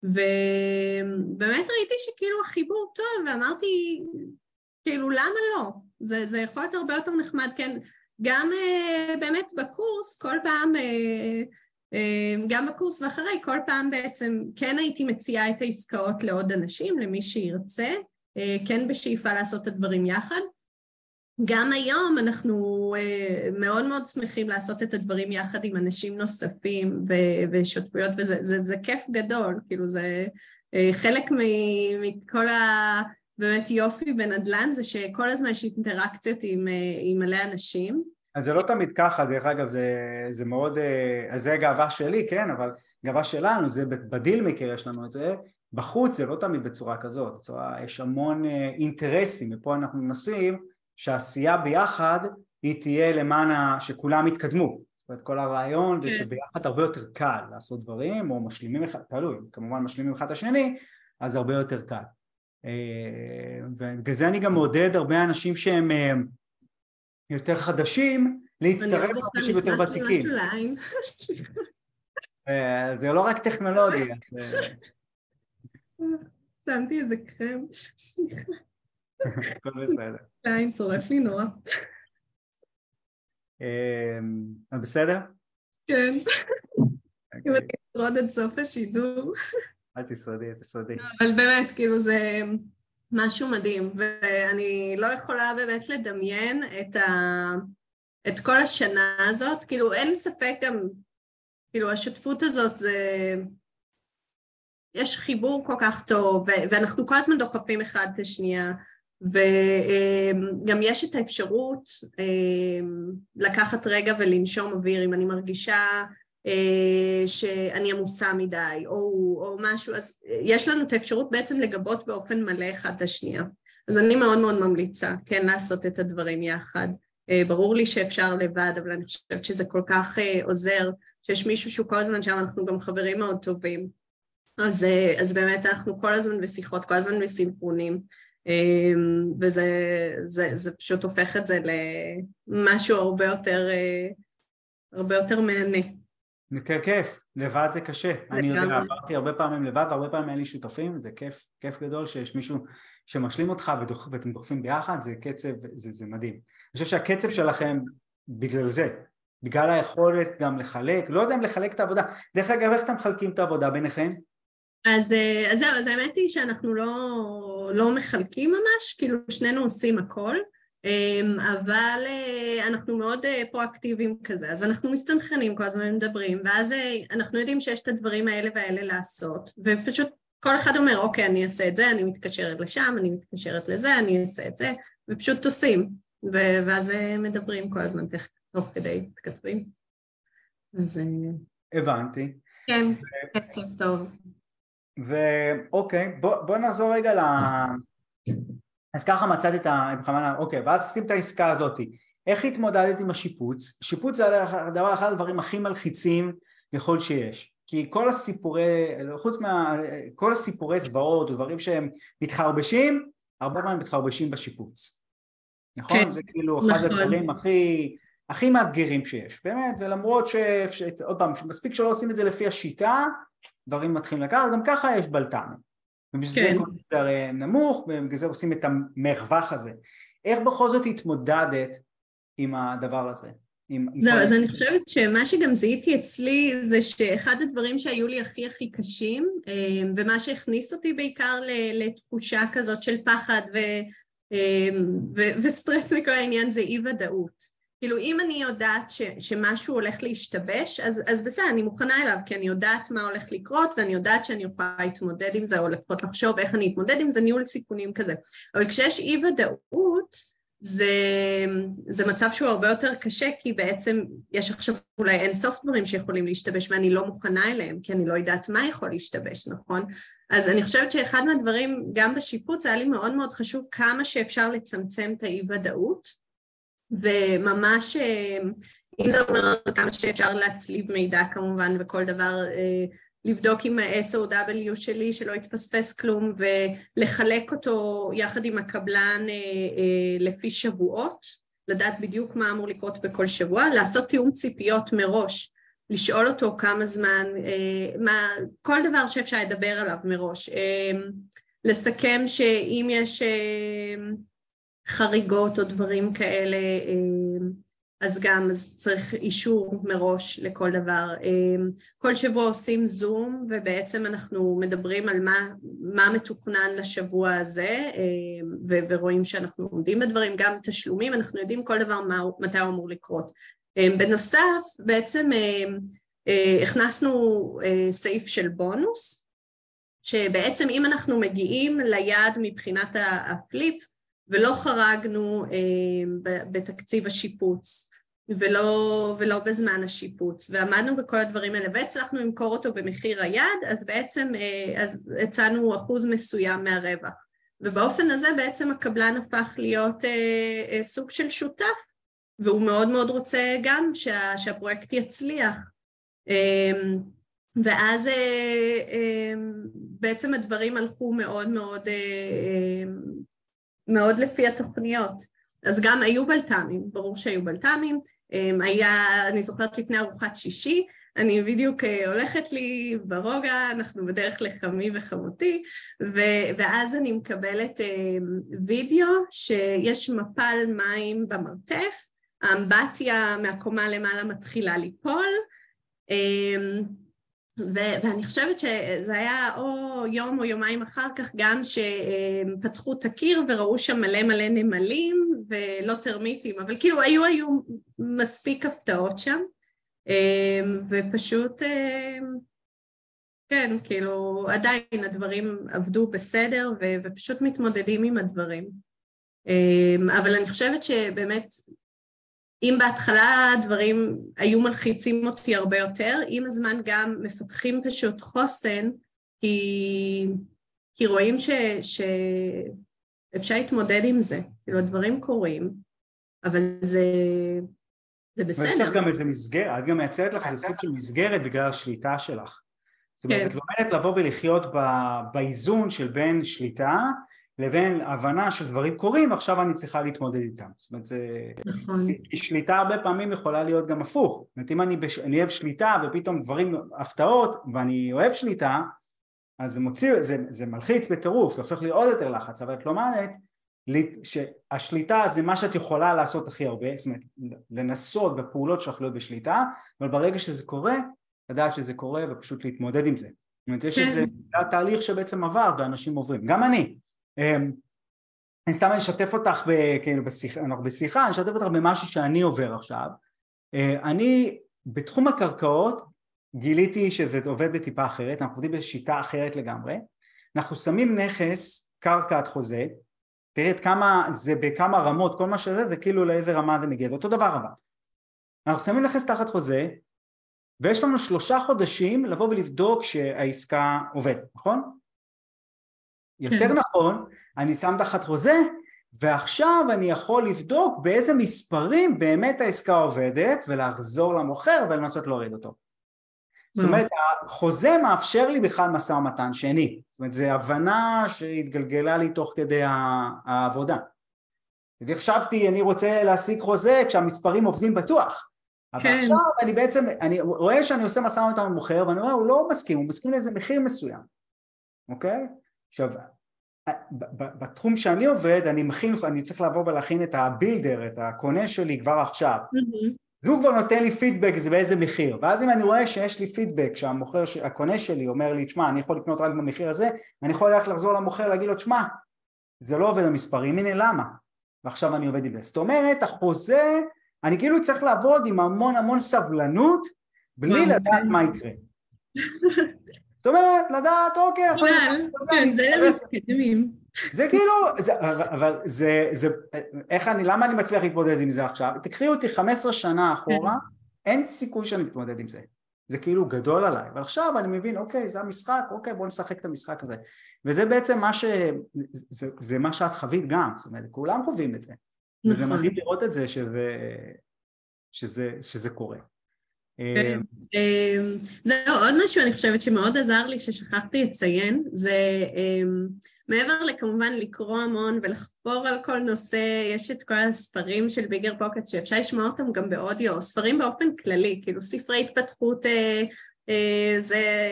ובאמת ראיתי שכאילו החיבור טוב, ואמרתי, כאילו למה לא? זה, זה יכול להיות הרבה יותר נחמד, כן, גם uh, באמת בקורס, כל פעם, uh, uh, גם בקורס ואחרי, כל פעם בעצם כן הייתי מציעה את העסקאות לעוד אנשים, למי שירצה, uh, כן בשאיפה לעשות את הדברים יחד. גם היום אנחנו uh, מאוד מאוד שמחים לעשות את הדברים יחד עם אנשים נוספים ושותפויות, וזה זה, זה כיף גדול, כאילו זה uh, חלק מכל ה... באמת יופי בנדל"ן זה שכל הזמן יש אינטראקציות עם, אה, עם מלא אנשים. אז זה לא תמיד ככה, דרך אגב, זה, זה מאוד, אה, אז זה גאווה שלי, כן, אבל גאווה שלנו, זה בדיל מקר יש לנו את זה, בחוץ זה לא תמיד בצורה כזאת, בצורה, יש המון אה, אינטרסים, ופה אנחנו מנסים שהעשייה ביחד היא תהיה למען ה... שכולם יתקדמו, זאת אומרת כל הרעיון זה כן. שביחד הרבה יותר קל לעשות דברים, או משלימים אחד, תלוי, כמובן משלימים אחד את השני, אז הרבה יותר קל. אה, ובגלל זה אני גם מעודד הרבה אנשים שהם אה, יותר חדשים להצטרף לאנשים יותר ותיקים. אה, זה לא רק טכנולוגיה. שמתי איזה קרם, סליחה. הכל בסדר. עין שורף לי נורא. בסדר? כן. אם אני אשרוד עד סוף השידור. אל תשרדי, תשרדי. אבל באמת, כאילו זה משהו מדהים, ואני לא יכולה באמת לדמיין את, ה... את כל השנה הזאת, כאילו אין ספק גם, כאילו השותפות הזאת זה... יש חיבור כל כך טוב, ואנחנו כל הזמן דוחפים אחד את השנייה, וגם יש את האפשרות לקחת רגע ולנשום אוויר, אם אני מרגישה אה, שאני עמוסה מדי או, או משהו, אז יש לנו את האפשרות בעצם לגבות באופן מלא אחד את השנייה. אז אני מאוד מאוד ממליצה כן לעשות את הדברים יחד. אה, ברור לי שאפשר לבד, אבל אני חושבת שזה כל כך אה, עוזר, שיש מישהו שהוא כל הזמן שם, אנחנו גם חברים מאוד טובים. אז, אז באמת אנחנו כל הזמן בשיחות, כל הזמן בסינכרונים, וזה זה, זה פשוט הופך את זה למשהו הרבה יותר, הרבה יותר מהנה. יותר כיף, לבד זה קשה, אני יודע, עברתי הרבה פעמים לבד והרבה פעמים אין לי שותפים, זה כיף, כיף גדול שיש מישהו שמשלים אותך ודוח, ואתם דוחפים ביחד, זה קצב, זה, זה מדהים. אני חושב שהקצב שלכם בגלל זה, בגלל היכולת גם לחלק, לא יודע אם לחלק את העבודה, דרך אגב איך אתם מחלקים את העבודה ביניכם? אז, אה, אז זהו, אז האמת היא שאנחנו לא, לא מחלקים ממש, כאילו שנינו עושים הכל, אמ, אבל אה, אנחנו מאוד אה, פרואקטיביים כזה, אז אנחנו מסתנכרנים כל הזמן מדברים, ואז אנחנו יודעים שיש את הדברים האלה והאלה לעשות, ופשוט כל אחד אומר, אוקיי, אני אעשה את זה, אני מתקשרת לשם, אני מתקשרת לזה, אני אעשה את זה, ופשוט עושים, ואז מדברים כל הזמן תוך כדי מתכתבים. אז... הבנתי. כן, קצב טוב. ואוקיי, בוא, בוא נחזור רגע ל... אז ככה מצאתי את ה... בכוונה, אוקיי, ואז עושים את העסקה הזאת. איך התמודדת עם השיפוץ? שיפוץ זה הדבר, אחד הדברים הכי מלחיצים יכול שיש. כי כל הסיפורי, חוץ מה... כל הסיפורי זוועות, דברים שהם מתחרבשים, הרבה פעמים מתחרבשים בשיפוץ. נכון? כן, זה כאילו אחד נכון. הדברים הכי, הכי מאתגרים שיש, באמת, ולמרות. ש... עוד פעם, מספיק שלא עושים את זה לפי השיטה, דברים מתחילים לקחת, גם ככה יש בלת"מים. ובשביל כן. זה יותר נמוך, ובגלל זה עושים את המרווח הזה. איך בכל זאת התמודדת עם הדבר הזה? זהו, אז אני חושבת שמה שגם זיהיתי אצלי זה שאחד הדברים שהיו לי הכי הכי קשים, אה, ומה שהכניס אותי בעיקר לתחושה כזאת של פחד ו, אה, ו, וסטרס מכל העניין זה אי ודאות. כאילו אם אני יודעת ש, שמשהו הולך להשתבש, אז, אז בסדר, אני מוכנה אליו, כי אני יודעת מה הולך לקרות ואני יודעת שאני יכולה להתמודד עם זה, או לפחות לחשוב איך אני אתמודד עם זה, ניהול סיכונים כזה. אבל כשיש אי ודאות, זה, זה מצב שהוא הרבה יותר קשה, כי בעצם יש עכשיו אולי אין סוף דברים שיכולים להשתבש ואני לא מוכנה אליהם, כי אני לא יודעת מה יכול להשתבש, נכון? אז אני חושבת שאחד מהדברים, גם בשיפוץ, היה לי מאוד מאוד חשוב כמה שאפשר לצמצם את האי ודאות. וממש, אה, אם זה אומר כמה שאפשר להצליב מידע כמובן וכל דבר, אה, לבדוק עם ה-SOW שלי שלא יתפספס כלום ולחלק אותו יחד עם הקבלן אה, לפי שבועות, לדעת בדיוק מה אמור לקרות בכל שבוע, לעשות תיאום ציפיות מראש, לשאול אותו כמה זמן, מה, כל דבר שאפשר לדבר עליו מראש, לסכם שאם יש חריגות או דברים כאלה, אז גם אז צריך אישור מראש לכל דבר. כל שבוע עושים זום ובעצם אנחנו מדברים על מה, מה מתוכנן לשבוע הזה ורואים שאנחנו עומדים בדברים, גם תשלומים, אנחנו יודעים כל דבר מה, מתי הוא אמור לקרות. בנוסף, בעצם הכנסנו סעיף של בונוס, שבעצם אם אנחנו מגיעים ליעד מבחינת הפליפ ולא חרגנו בתקציב השיפוץ ולא, ולא בזמן השיפוץ. ועמדנו בכל הדברים האלה והצלחנו למכור אותו במחיר היעד אז בעצם אז הצענו אחוז מסוים מהרווח. ובאופן הזה בעצם הקבלן הפך להיות סוג של שותף והוא מאוד מאוד רוצה גם שה, שהפרויקט יצליח. אמ, ואז אה, אמ, בעצם הדברים הלכו מאוד מאוד אמ, מאוד לפי התוכניות. אז גם היו בלת"מים, ברור שהיו בלת"מים, היה, אני זוכרת לפני ארוחת שישי, אני בדיוק אה, הולכת לי ברוגע, אנחנו בדרך לחמי וחמותי, ואז אני מקבלת וידאו שיש מפל מים במרתף, האמבטיה מהקומה למעלה מתחילה ליפול, אמ, ואני חושבת שזה היה או יום או יומיים אחר כך גם שפתחו את הקיר וראו שם מלא מלא נמלים ולא טרמיטים, אבל כאילו היו היו מספיק הפתעות שם אמ, ופשוט אמ, כן, כאילו עדיין הדברים עבדו בסדר ופשוט מתמודדים עם הדברים. אבל אני חושבת שבאמת אם בהתחלה הדברים היו מלחיצים אותי הרבה יותר, עם הזמן גם מפתחים פשוט חוסן, כי, כי רואים ש, שאפשר להתמודד עם זה, כאילו הדברים קורים, אבל זה, זה בסדר. ויש לך גם איזה מסגרת, את גם מייצרת לך איזה סוג של מסגרת בגלל השליטה שלך. זאת אומרת, כן. את לומדת לבוא ולחיות באיזון של בין שליטה לבין הבנה שדברים קורים ועכשיו אני צריכה להתמודד איתם. זאת אומרת, זה... נכון. שליטה הרבה פעמים יכולה להיות גם הפוך. זאת אומרת, אם אני, בש... אני אוהב שליטה ופתאום דברים, הפתעות, ואני אוהב שליטה, אז זה מוציא, זה, זה מלחיץ בטירוף, זה הופך לי עוד יותר לחץ, אבל את לומדת שהשליטה זה מה שאת יכולה לעשות הכי הרבה, זאת אומרת, לנסות בפעולות שלך להיות בשליטה, אבל ברגע שזה קורה, לדעת שזה קורה ופשוט להתמודד עם זה. זאת אומרת, יש כן. איזה תהליך שבעצם עבר ואנשים עוברים, גם אני, אני סתם אשתף אותך, כאילו בשיחה, אנחנו בשיחה, אני אשתף אותך במשהו שאני עובר עכשיו. אה, אני בתחום הקרקעות גיליתי שזה עובד בטיפה אחרת, אנחנו עובדים בשיטה אחרת לגמרי. אנחנו שמים נכס, קרקעת חוזה, תראה את כמה, זה בכמה רמות, כל מה שזה, זה כאילו לאיזה רמה זה מגיע, זה אותו דבר אבל. אנחנו שמים נכס תחת חוזה, ויש לנו שלושה חודשים לבוא ולבדוק שהעסקה עובדת, נכון? יותר כן. נכון, אני שם תחת חוזה ועכשיו אני יכול לבדוק באיזה מספרים באמת העסקה עובדת ולחזור למוכר ולנסות להוריד אותו. זאת mm. אומרת, החוזה מאפשר לי בכלל משא ומתן שני. זאת אומרת, זו הבנה שהתגלגלה לי תוך כדי העבודה. חשבתי, אני רוצה להשיג חוזה כשהמספרים עובדים בטוח. אבל כן. עכשיו אני בעצם, אני רואה שאני עושה משא ומתן עם מוכר ואני רואה, הוא לא מסכים, הוא מסכים לאיזה מחיר מסוים, אוקיי? עכשיו, בתחום שאני עובד, אני מכין, אני צריך לבוא ולהכין את הבילדר, את הקונה שלי כבר עכשיו. Mm-hmm. והוא כבר נותן לי פידבק זה באיזה מחיר, ואז אם אני רואה שיש לי פידבק שהמוכר, הקונה שלי אומר לי, תשמע, אני יכול לקנות רק במחיר הזה, אני יכול ללכת לחזור למוכר להגיד לו, תשמע, זה לא עובד המספרים, הנה למה, ועכשיו אני עובד עם זה. זאת אומרת, החוזה, אני כאילו צריך לעבוד עם המון המון סבלנות, בלי לדעת מה יקרה. זאת אומרת, לדעת, אוקיי, יכול להיות... כן, זה מתקדמים. זה כאילו, אבל זה, זה, איך אני, למה אני מצליח להתמודד עם זה עכשיו? תקחי אותי 15 שנה אחורה, כן. אין סיכוי שאני מתמודד עם זה. זה כאילו גדול עליי, ועכשיו אני מבין, אוקיי, זה המשחק, אוקיי, בוא נשחק את המשחק הזה. וזה בעצם מה ש... זה, זה מה שאת חווית גם, זאת אומרת, כולם חווים את זה. וזה נכון. מדהים לראות את זה שזה, שזה, שזה קורה. כן. אמ, זהו, עוד משהו אני חושבת שמאוד עזר לי ששכחתי לציין, זה אמ, מעבר לכמובן לקרוא המון ולחפור על כל נושא, יש את כל הספרים של ביגר פוקט שאפשר לשמוע אותם גם באודיו, ספרים באופן כללי, כאילו ספרי התפתחות אה, אה, זה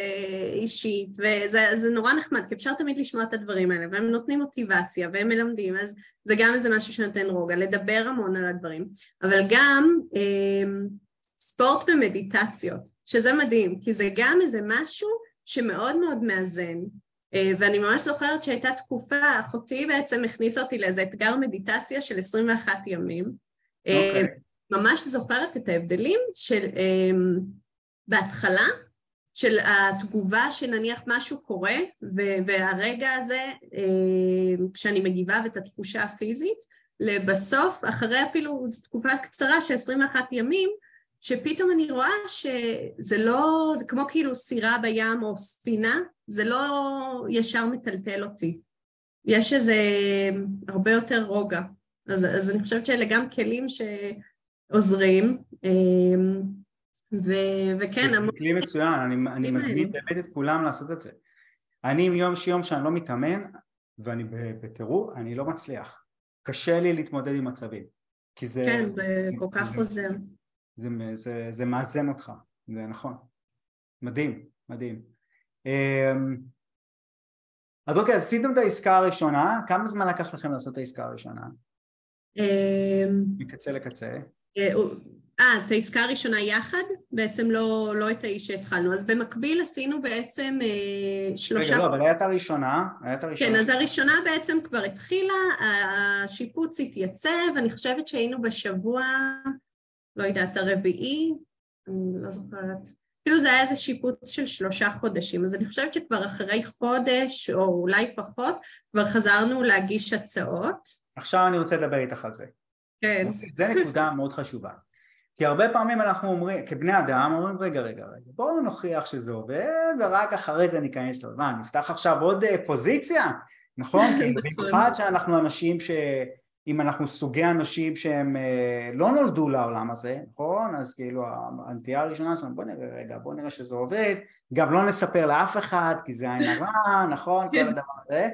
אישית, וזה נורא נחמד, כי אפשר תמיד לשמוע את הדברים האלה, והם נותנים מוטיבציה, והם מלמדים, אז זה גם איזה משהו שנותן רוגע, לדבר המון על הדברים, אבל גם ספורט ומדיטציות, שזה מדהים, כי זה גם איזה משהו שמאוד מאוד מאזן, אה, ואני ממש זוכרת שהייתה תקופה, אחותי בעצם הכניסה אותי לאיזה אתגר מדיטציה של 21 ימים, okay. אוקיי. ממש זוכרת את ההבדלים של בהתחלה של התגובה שנניח משהו קורה והרגע הזה אה, כשאני מגיבה ואת התחושה הפיזית לבסוף אחרי אפילו תקופה קצרה של 21 ימים שפתאום אני רואה שזה לא, זה כמו כאילו סירה בים או ספינה, זה לא ישר מטלטל אותי. יש איזה הרבה יותר רוגע. אז, אז אני חושבת שאלה גם כלים שעוזרים. אה, ו- וכן, המון... זה כלי מצוין, אני, אני מזמין באמת את כולם לעשות את זה. אני עם יום שיום שאני לא מתאמן, ואני בטירוף, אני לא מצליח. קשה לי להתמודד עם מצבים. כי זה... כן, זה כל כך עוזר. זה, זה, זה, מאזן אותך, זה נכון. מדהים, מדהים. אמ, אז אוקיי, אז עשיתם את העסקה הראשונה, כמה זמן לקח לכם לעשות את העסקה הראשונה? אמ, מקצה לקצה. אה, אה, את העסקה הראשונה יחד? בעצם לא, לא את האיש שהתחלנו. אז במקביל עשינו בעצם אה, שלושה... רגע, לא, אבל הייתה הראשונה, הייתה הראשונה. כן, אז הראשונה בעצם כבר התחילה, השיפוץ התייצב, אני חושבת שהיינו בשבוע, לא יודעת, הרביעי, אני לא זוכרת. כאילו זה היה איזה שיפוץ של שלושה חודשים, אז אני חושבת שכבר אחרי חודש, או אולי פחות, כבר חזרנו להגיש הצעות. עכשיו אני רוצה לדבר איתך על זה. כן. זה נקודה מאוד חשובה. כי הרבה פעמים אנחנו אומרים, כבני אדם, אומרים רגע רגע רגע בואו נוכיח שזה עובד ורק אחרי זה ניכנס לו, מה נפתח עכשיו עוד אה, פוזיציה, נכון? כי במיוחד שאנחנו אנשים ש... אם אנחנו סוגי אנשים שהם אה, לא נולדו לעולם הזה, נכון? אז כאילו הנטייה הראשונה שלנו בוא נראה רגע, בוא נראה שזה עובד, גם לא נספר לאף אחד כי זה עין הרע, נכון? כל הדבר הזה.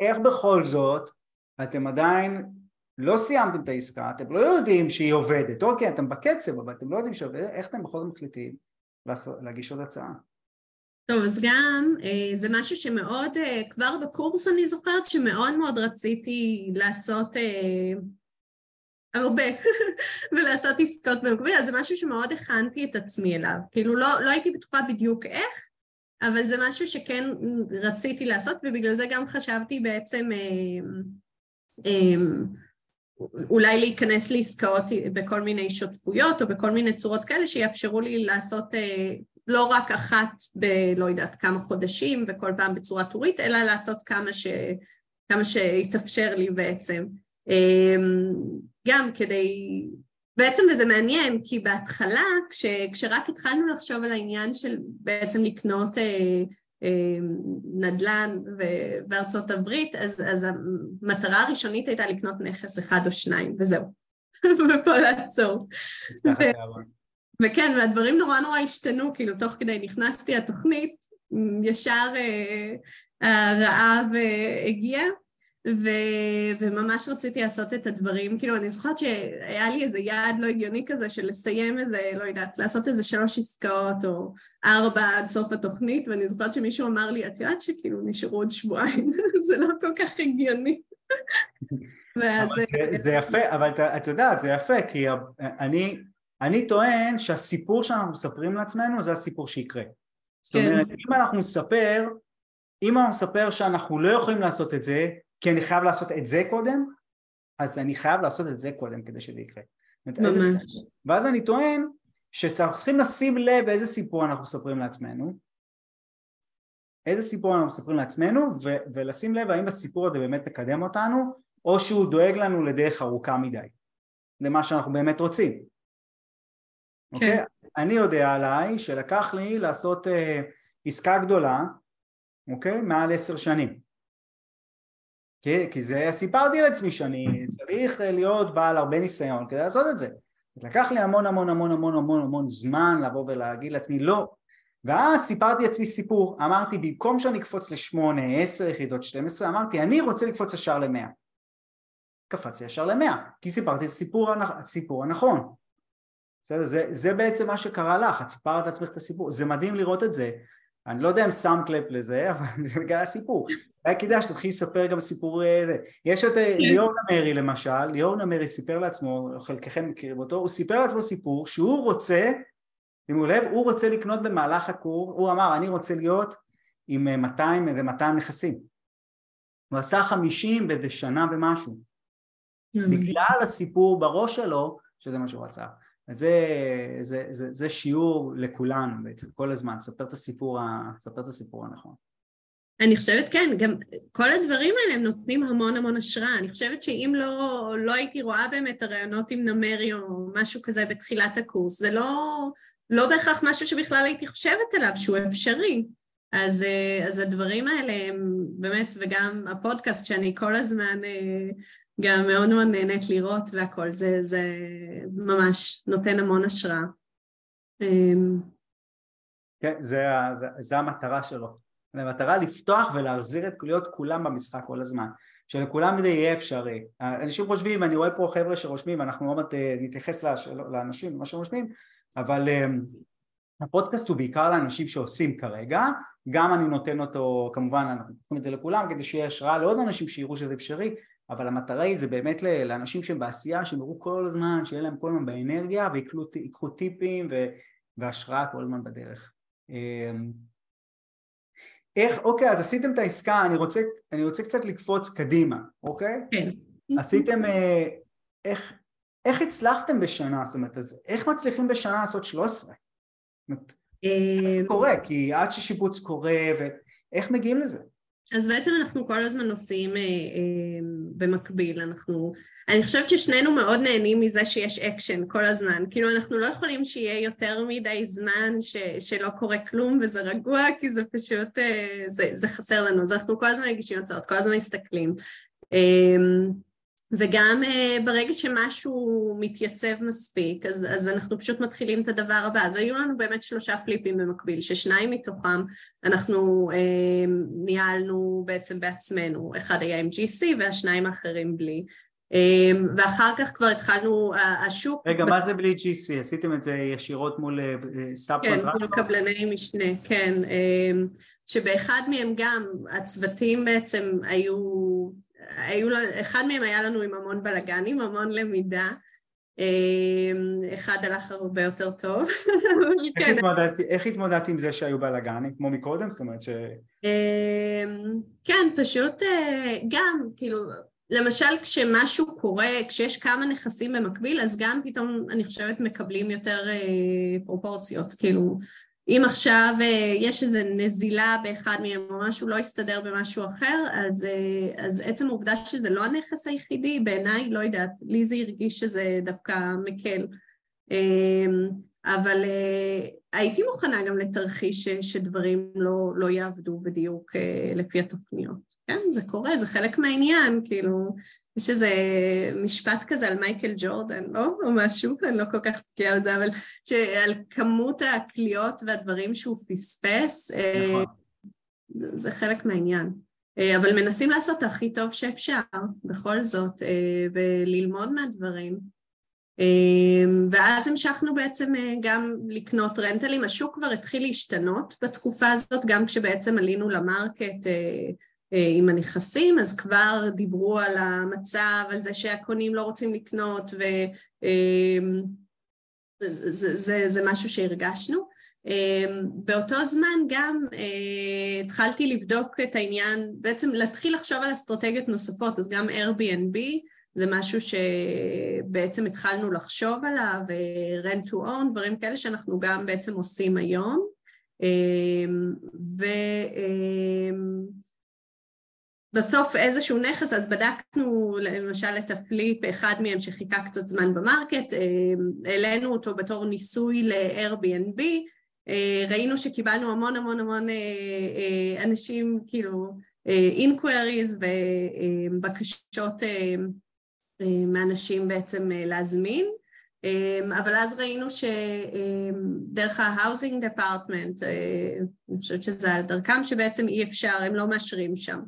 איך בכל זאת אתם עדיין לא סיימתם את העסקה, אתם לא יודעים שהיא עובדת, אוקיי, אתם בקצב, אבל אתם לא יודעים שהיא עובדת, איך אתם בכל זאת מחליטים להגיש עוד הצעה? טוב, אז גם אה, זה משהו שמאוד, אה, כבר בקורס אני זוכרת שמאוד מאוד רציתי לעשות אה, הרבה ולעשות עסקות במקביל, אז זה משהו שמאוד הכנתי את עצמי אליו, כאילו לא, לא הייתי בטוחה בדיוק איך, אבל זה משהו שכן רציתי לעשות ובגלל זה גם חשבתי בעצם אולי להיכנס לעסקאות בכל מיני שותפויות או בכל מיני צורות כאלה שיאפשרו לי לעשות אה, לא רק אחת בלא יודעת כמה חודשים וכל פעם בצורה טורית, אלא לעשות כמה, ש... כמה שיתאפשר לי בעצם. אמ, גם כדי... בעצם וזה מעניין, כי בהתחלה, כש... כשרק התחלנו לחשוב על העניין של בעצם לקנות אה, נדל"ן בארצות הברית, אז, אז המטרה הראשונית הייתה לקנות נכס אחד או שניים, וזהו. ופה לעצור. וכן, והדברים נורא נורא השתנו, כאילו תוך כדי נכנסתי לתוכנית, ישר אה, הרעב אה, הגיע, ו, וממש רציתי לעשות את הדברים, כאילו אני זוכרת שהיה לי איזה יעד לא הגיוני כזה של לסיים איזה, לא יודעת, לעשות איזה שלוש עסקאות או ארבע עד סוף התוכנית, ואני זוכרת שמישהו אמר לי, את יודעת שכאילו נשארו עוד שבועיים, זה לא כל כך הגיוני. ואז... זה, זה יפה, אבל את יודעת, זה יפה, כי אני, אני טוען שהסיפור שאנחנו מספרים לעצמנו זה הסיפור שיקרה. זאת כן. אומרת, אם אנחנו נספר, אם אנחנו נספר שאנחנו לא יכולים לעשות את זה, כי אני חייב לעשות את זה קודם, אז אני חייב לעשות את זה קודם כדי שזה יקרה. ממש. ואז אני טוען שאנחנו צריכים לשים לב איזה סיפור אנחנו מספרים לעצמנו, איזה סיפור אנחנו מספרים לעצמנו, ו- ולשים לב האם הסיפור הזה באמת מקדם אותנו, או שהוא דואג לנו לדרך ארוכה מדי, למה שאנחנו באמת רוצים. כן. אוקיי? אני יודע עליי שלקח לי לעשות uh, עסקה גדולה, אוקיי? מעל עשר שנים. כי, כי זה סיפרתי לעצמי שאני צריך להיות בעל הרבה ניסיון כדי לעשות את זה לקח לי המון המון המון המון המון המון זמן לבוא ולהגיד לעצמי לא ואז סיפרתי לעצמי סיפור, אמרתי במקום שאני אקפוץ לשמונה, עשר יחידות, 12, אמרתי אני רוצה לקפוץ ישר למאה קפצתי ישר למאה כי סיפרתי את הסיפור, הסיפור הנכון זה, זה, זה בעצם מה שקרה לך, את סיפרת לעצמך את הסיפור, זה מדהים לראות את זה אני לא יודע אם שמת לב לזה, אבל זה בגלל הסיפור. היה כדאי שתתחיל לספר גם סיפור... אה, יש את אה, כן. ליאור נמרי למשל, ליאור נמרי סיפר לעצמו, חלקכם מכירים אותו, הוא סיפר לעצמו סיפור שהוא רוצה, שימו לב, הוא רוצה לקנות במהלך הקור, הוא אמר אני רוצה להיות עם 200, אה, איזה 200 נכסים. הוא עשה 50 באיזה שנה ומשהו. בגלל הסיפור בראש שלו, שזה מה שהוא רצה. זה, זה, זה, זה שיעור לכולנו בעצם, כל הזמן, ספר את הסיפור, ספר את הסיפור הנכון. אני חושבת כן, גם כל הדברים האלה הם נותנים המון המון השראה. אני חושבת שאם לא, לא הייתי רואה באמת הרעיונות עם נמרי או משהו כזה בתחילת הקורס, זה לא, לא בהכרח משהו שבכלל הייתי חושבת עליו שהוא אפשרי. אז, אז הדברים האלה הם באמת, וגם הפודקאסט שאני כל הזמן גם מאוד מאוד נהנית לראות והכל, זה, זה ממש נותן המון השראה. אמ, כן, זה, זה, זה המטרה שלו. המטרה לפתוח ולהחזיר את להיות כולם במשחק כל הזמן. שלכולם זה יהיה אפשרי. אנשים חושבים, אני רואה פה חבר'ה שרושמים, אנחנו עוד מעט אה, נתייחס לאנשים, מה שרושמים, אבל אמ, הפודקאסט הוא בעיקר לאנשים שעושים כרגע, גם אני נותן אותו, כמובן אנחנו נותנים את זה לכולם כדי שיהיה השראה לעוד אנשים שיראו שזה אפשרי, אבל המטרה היא זה באמת לאנשים שהם בעשייה, שהם יראו כל הזמן, שיהיה להם כל הזמן באנרגיה ויקחו טיפים והשראה כל הזמן בדרך. אמ, איך, אוקיי, אז עשיתם את העסקה, אני רוצה, אני רוצה קצת לקפוץ קדימה, אוקיי? כן. עשיתם, אה, איך, איך הצלחתם בשנה, זאת אומרת, אז איך מצליחים בשנה לעשות 13? זאת אומרת, זה אמ, קורה? כי עד ששיפוץ קורה, ואיך מגיעים לזה? אז בעצם אנחנו כל הזמן עושים במקביל, אנחנו... אני חושבת ששנינו מאוד נהנים מזה שיש אקשן כל הזמן, כאילו אנחנו לא יכולים שיהיה יותר מדי זמן ש, שלא קורה כלום וזה רגוע, כי זה פשוט, אה, זה, זה חסר לנו, אז אנחנו כל הזמן מגישים הצעות, כל הזמן מסתכלים. וגם uh, ברגע שמשהו מתייצב מספיק, אז, אז אנחנו פשוט מתחילים את הדבר הבא. אז היו לנו באמת שלושה פליפים במקביל, ששניים מתוכם אנחנו uh, ניהלנו בעצם בעצמנו, אחד היה עם GC והשניים האחרים בלי. Um, ואחר כך כבר התחלנו, השוק... רגע, ב... מה זה בלי GC? עשיתם את זה ישירות מול סאב כן, מול קבלני משנה, כן. Um, שבאחד מהם גם הצוותים בעצם היו היו, אחד מהם היה לנו עם המון בלאגנים, המון למידה, אמ, אחד הלך הרבה יותר טוב. איך, כן. התמודדת, איך התמודדת עם זה שהיו בלאגנים, כמו מקודם? זאת אומרת ש... אמ, כן, פשוט אה, גם, כאילו, למשל כשמשהו קורה, כשיש כמה נכסים במקביל, אז גם פתאום אני חושבת מקבלים יותר אה, פרופורציות, כאילו אם עכשיו אה, יש איזו נזילה באחד מהם או משהו לא יסתדר במשהו אחר, אז, אה, אז עצם העובדה שזה לא הנכס היחידי, בעיניי, לא יודעת, לי זה הרגיש שזה דווקא מקל. אמ, אבל אה, הייתי מוכנה גם לתרחיש שדברים לא, לא יעבדו בדיוק לפי התוכניות. כן, זה קורה, זה חלק מהעניין, כאילו, יש איזה משפט כזה על מייקל ג'ורדן, לא? או משהו, אני לא כל כך בקיאה על זה, אבל שעל כמות הקליעות והדברים שהוא פספס, אה, נכון. זה חלק מהעניין. אה, אבל מנסים לעשות הכי טוב שאפשר, בכל זאת, אה, וללמוד מהדברים. ואז המשכנו בעצם גם לקנות רנטלים, השוק כבר התחיל להשתנות בתקופה הזאת, גם כשבעצם עלינו למרקט עם הנכסים, אז כבר דיברו על המצב, על זה שהקונים לא רוצים לקנות, וזה אה, זה, זה משהו שהרגשנו. אה, באותו זמן גם התחלתי לבדוק את העניין, בעצם להתחיל לחשוב על אסטרטגיות נוספות, אז גם Airbnb זה משהו שבעצם התחלנו לחשוב עליו, rent to own, דברים כאלה שאנחנו גם בעצם עושים היום. ו... בסוף איזשהו נכס, אז בדקנו למשל את הפליפ, אחד מהם שחיכה קצת זמן במרקט, אה, העלינו אותו בתור ניסוי ל-Airbnb, אה, ראינו שקיבלנו המון המון המון אה, אנשים, כאילו, inquiries ובקשות מאנשים בעצם להזמין, אבל אז ראינו שדרך ה-housing department, אני חושבת שזה על דרכם, שבעצם אי אפשר, הם לא מאשרים שם.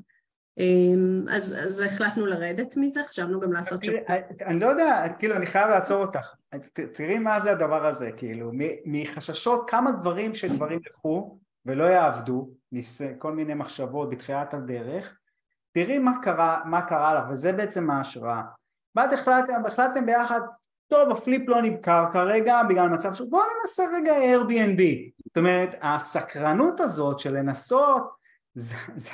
אז, אז החלטנו לרדת מזה, חשבנו גם לעשות שם. אני לא יודע, כאילו, אני חייב לעצור אותך. תראי מה זה הדבר הזה, כאילו, מחששות, כמה דברים שדברים ילכו ולא יעבדו, כל מיני מחשבות בתחילת הדרך, תראי מה קרה, מה קרה לך, וזה בעצם ההשראה. ואת החלטתם, החלטתם ביחד, טוב, הפליפ לא נמכר כרגע בגלל מצב ש... בואו ננסה רגע Airbnb. זאת אומרת, הסקרנות הזאת של לנסות, זה, זה,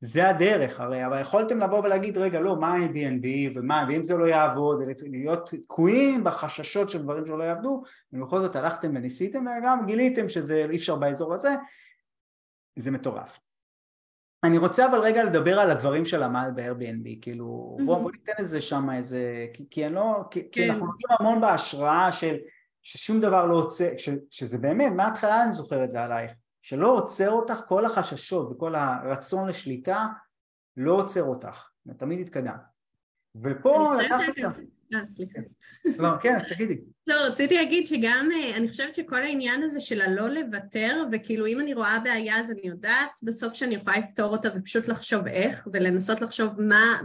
זה הדרך הרי, אבל יכולתם לבוא ולהגיד, רגע, לא, מה Airbnb ומה, ואם זה לא יעבוד, להיות תקועים בחששות של דברים שלא יעבדו, ובכל זאת הלכתם וניסיתם וגם גיליתם שזה אי אפשר באזור הזה, זה מטורף. אני רוצה אבל רגע לדבר על הדברים של עמל ב-Airbnb, כאילו בוא, בוא ניתן איזה שם איזה, כי, כי אני לא, כי, כן. כי אנחנו נותנים המון בהשראה של ששום דבר לא עוצר, שזה באמת, מההתחלה אני זוכר את זה עלייך, שלא עוצר אותך כל החששות וכל הרצון לשליטה, לא עוצר אותך, תמיד התקדם. ופה לקחת... אה, סליחה. לא, כן, אז תגידי. לא, רציתי להגיד שגם, אה, אני חושבת שכל העניין הזה של הלא לוותר, וכאילו אם אני רואה בעיה אז אני יודעת בסוף שאני יכולה לפתור אותה ופשוט לחשוב איך, ולנסות לחשוב מה,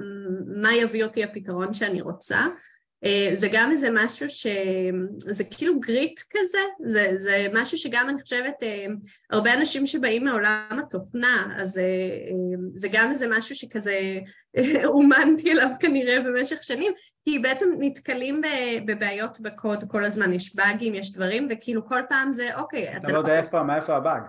מה יביא אותי הפתרון שאני רוצה. אה, זה גם איזה משהו שזה כאילו גריט כזה, זה, זה משהו שגם אני חושבת, אה, הרבה אנשים שבאים מעולם התוכנה, אז אה, זה גם איזה משהו שכזה אומנתי אליו כנראה במשך שנים, כי בעצם נתקלים בבעיות בקוד כל הזמן, יש באגים, יש דברים, וכאילו כל פעם זה אוקיי, אתה לא יודע איפה, מאיפה הבאג.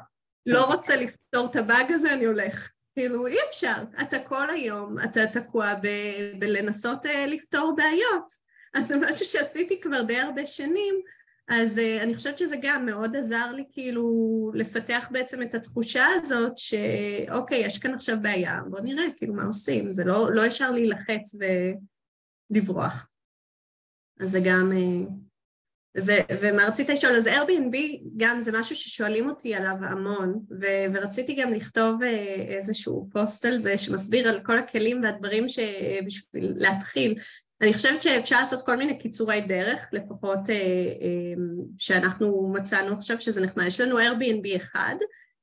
לא רוצה לפתור את הבאג הזה, אני הולך. כאילו אי אפשר, אתה כל היום, אתה תקוע ב- בלנסות לפתור בעיות. אז זה משהו שעשיתי כבר די הרבה שנים, אז uh, אני חושבת שזה גם מאוד עזר לי כאילו לפתח בעצם את התחושה הזאת שאוקיי, יש כאן עכשיו בעיה, בוא נראה כאילו מה עושים, זה לא, לא ישר להילחץ ולברוח. אז זה גם... Uh, ו- ומה רצית לשאול? אז Airbnb גם זה משהו ששואלים אותי עליו המון, ו- ורציתי גם לכתוב uh, איזשהו פוסט על זה שמסביר על כל הכלים והדברים שבשביל להתחיל. אני חושבת שאפשר לעשות כל מיני קיצורי דרך, לפחות אה, אה, שאנחנו מצאנו עכשיו שזה נחמד. יש לנו Airbnb אחד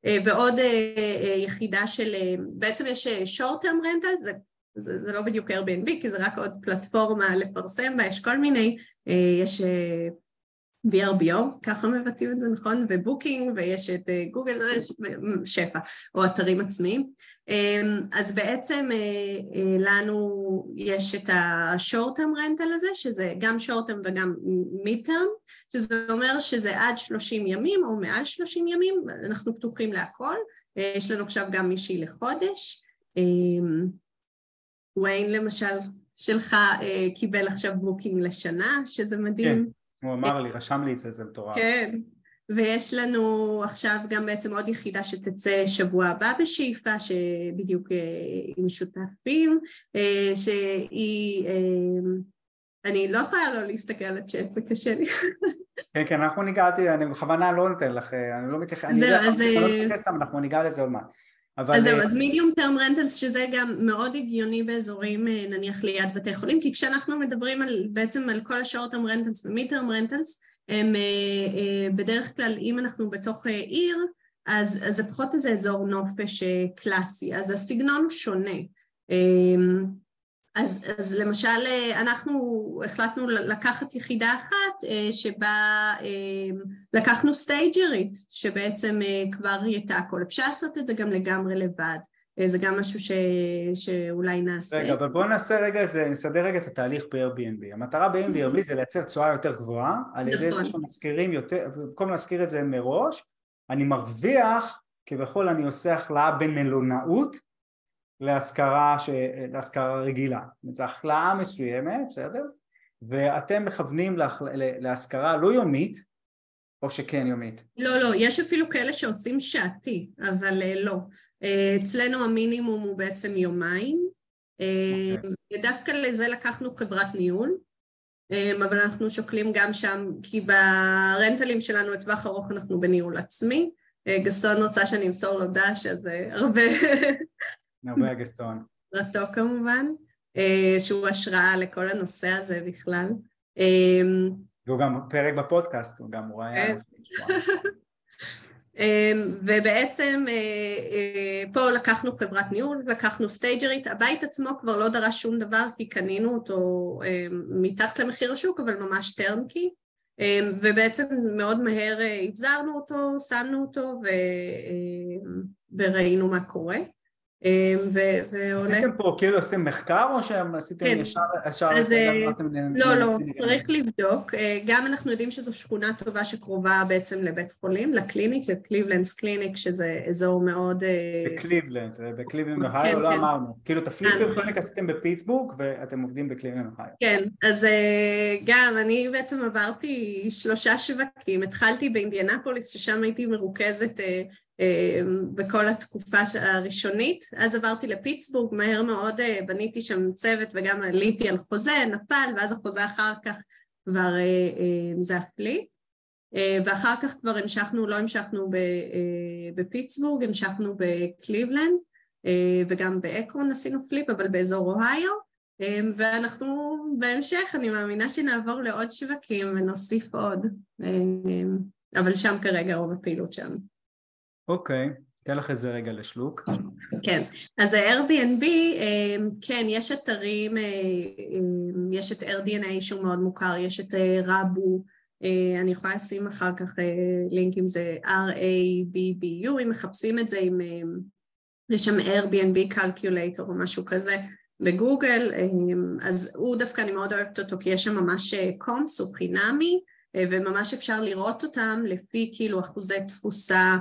אה, ועוד אה, אה, יחידה של, אה, בעצם יש אה, short term rental, זה, זה, זה לא בדיוק Airbnb כי זה רק עוד פלטפורמה לפרסם בה, יש כל מיני, אה, יש אה, VRBO, ככה מבטאים את זה נכון, ו Booking, ויש את גוגל, שפע, או אתרים עצמיים. אמ, אז בעצם אה, אה, לנו יש את term rental הזה, שזה גם term וגם mid term, שזה אומר שזה עד 30 ימים או מעל 30 ימים, אנחנו פתוחים להכל. אה, יש לנו עכשיו גם מישהי לחודש. אמ, וויין למשל שלך קיבל עכשיו booking לשנה, שזה מדהים. כן. הוא אמר לי, רשם לי את זה, זה מטורף. כן, ויש לנו עכשיו גם בעצם עוד יחידה שתצא שבוע הבא בשאיפה, שבדיוק אה, עם שותפים, אה, שהיא... אה, אני לא יכולה לא להסתכל על הצ'אט, זה קשה לי. כן, כן, אנחנו ניגעתי, אני בכוונה לא נותן לך, אני לא מתייחס, אני לא מתייחס, אנחנו ניגע לזה עוד מעט. אבל... אז זהו, אז medium term rentals שזה גם מאוד הגיוני באזורים נניח ליד בתי חולים כי כשאנחנו מדברים על, בעצם על כל ה short term rentals ו mid term rentals הם אה, אה, בדרך כלל אם אנחנו בתוך אה, עיר אז, אז זה פחות איזה אזור נופש קלאסי. אז הסגנון הוא שונה אז, אז למשל אנחנו החלטנו לקחת יחידה אחת שבה לקחנו סטייג'רית שבעצם כבר הייתה הכל, אפשר לעשות את זה גם לגמרי לבד, זה גם משהו ש, שאולי נעשה. רגע, אבל בואו נעשה רגע, זה, נסדר רגע את התהליך ב-Airbnb. המטרה ב-Airbnb זה לייצר תשואה יותר גבוהה, על ידי נכון. זה שמזכירים יותר, במקום להזכיר את זה מראש, אני מרוויח, כביכול אני עושה החלאה בין מלונאות להשכרה, ש... להשכרה רגילה. זו החלאה מסוימת, בסדר? ואתם מכוונים להח... להשכרה לא יומית, או שכן יומית? לא, לא, יש אפילו כאלה שעושים שעתי, אבל uh, לא. Uh, אצלנו המינימום הוא בעצם יומיים, uh, אה, okay. אוקיי. ודווקא לזה לקחנו חברת ניהול, אבל אנחנו שוקלים גם שם, כי ברנטלים שלנו לטווח ארוך אנחנו בניהול עצמי. גסטון רוצה שאני אמסור לו דש, אז הרבה הרבה אגסטון. רטו כמובן, אה, שהוא השראה לכל הנושא הזה בכלל. אה, והוא גם פרק בפודקאסט, הוא גם. אמ, ובעצם אה, אה, פה לקחנו חברת ניהול, לקחנו סטייג'רית, הבית עצמו כבר לא דרש שום דבר כי קנינו אותו מתחת למחיר השוק אבל ממש טרנקי ובעצם מאוד מהר אבזרנו אותו, שמנו אותו ו... וראינו מה קורה עשיתם פה, כאילו עשיתם מחקר או שעשיתם כן. ישר, אה, לא, לא, צריך לבדוק. אה, גם אנחנו יודעים שזו שכונה טובה שקרובה בעצם לבית חולים, ל clinic, ל Cleveland's Clinic, שזה אזור מאוד... אה, בקליבלנד, בקליבלנד אוהיו, כן, לא כן. אמרנו. כאילו תפליפים קליניק עשיתם בפיטסבורג ואתם עובדים בקליבלנד אוהיו. כן, אז גם אני בעצם עברתי שלושה שווקים, התחלתי באינדיאנפוליס, ששם הייתי מרוכזת אמ, בכל התקופה הראשונית, אז עברתי לפיטסבורג, מהר מאוד אה, בניתי שם צוות וגם עליתי על חוזה, נפל, ואז החוזה אחר כך כבר אה, אה, זף לי, ואחר כך כבר המשכנו, לא המשכנו בפיטסבורג, המשכנו בקליבלנד, וגם באקרון עשינו פליפ, אבל באזור אוהיו, ואנחנו בהמשך, אני מאמינה שנעבור לעוד שווקים ונוסיף עוד, אבל שם כרגע רוב הפעילות שלנו. אוקיי, אתן לך איזה רגע לשלוק. כן, אז ה-Airbnb, אמ, כן, יש אתרים, אה, אמ, יש את AirDNA שהוא מאוד מוכר, יש את אה, רבו, אה, אני יכולה לשים אחר כך לינק אם זה R-A-B-B-U, אם מחפשים את זה, אם יש שם Airbnb Calculator או משהו כזה בגוגל, אז הוא דווקא, אני מאוד אוהבת אותו, כי יש שם ממש קומס, הוא חינמי, וממש אפשר לראות אותם לפי כאילו אחוזי תפוסה,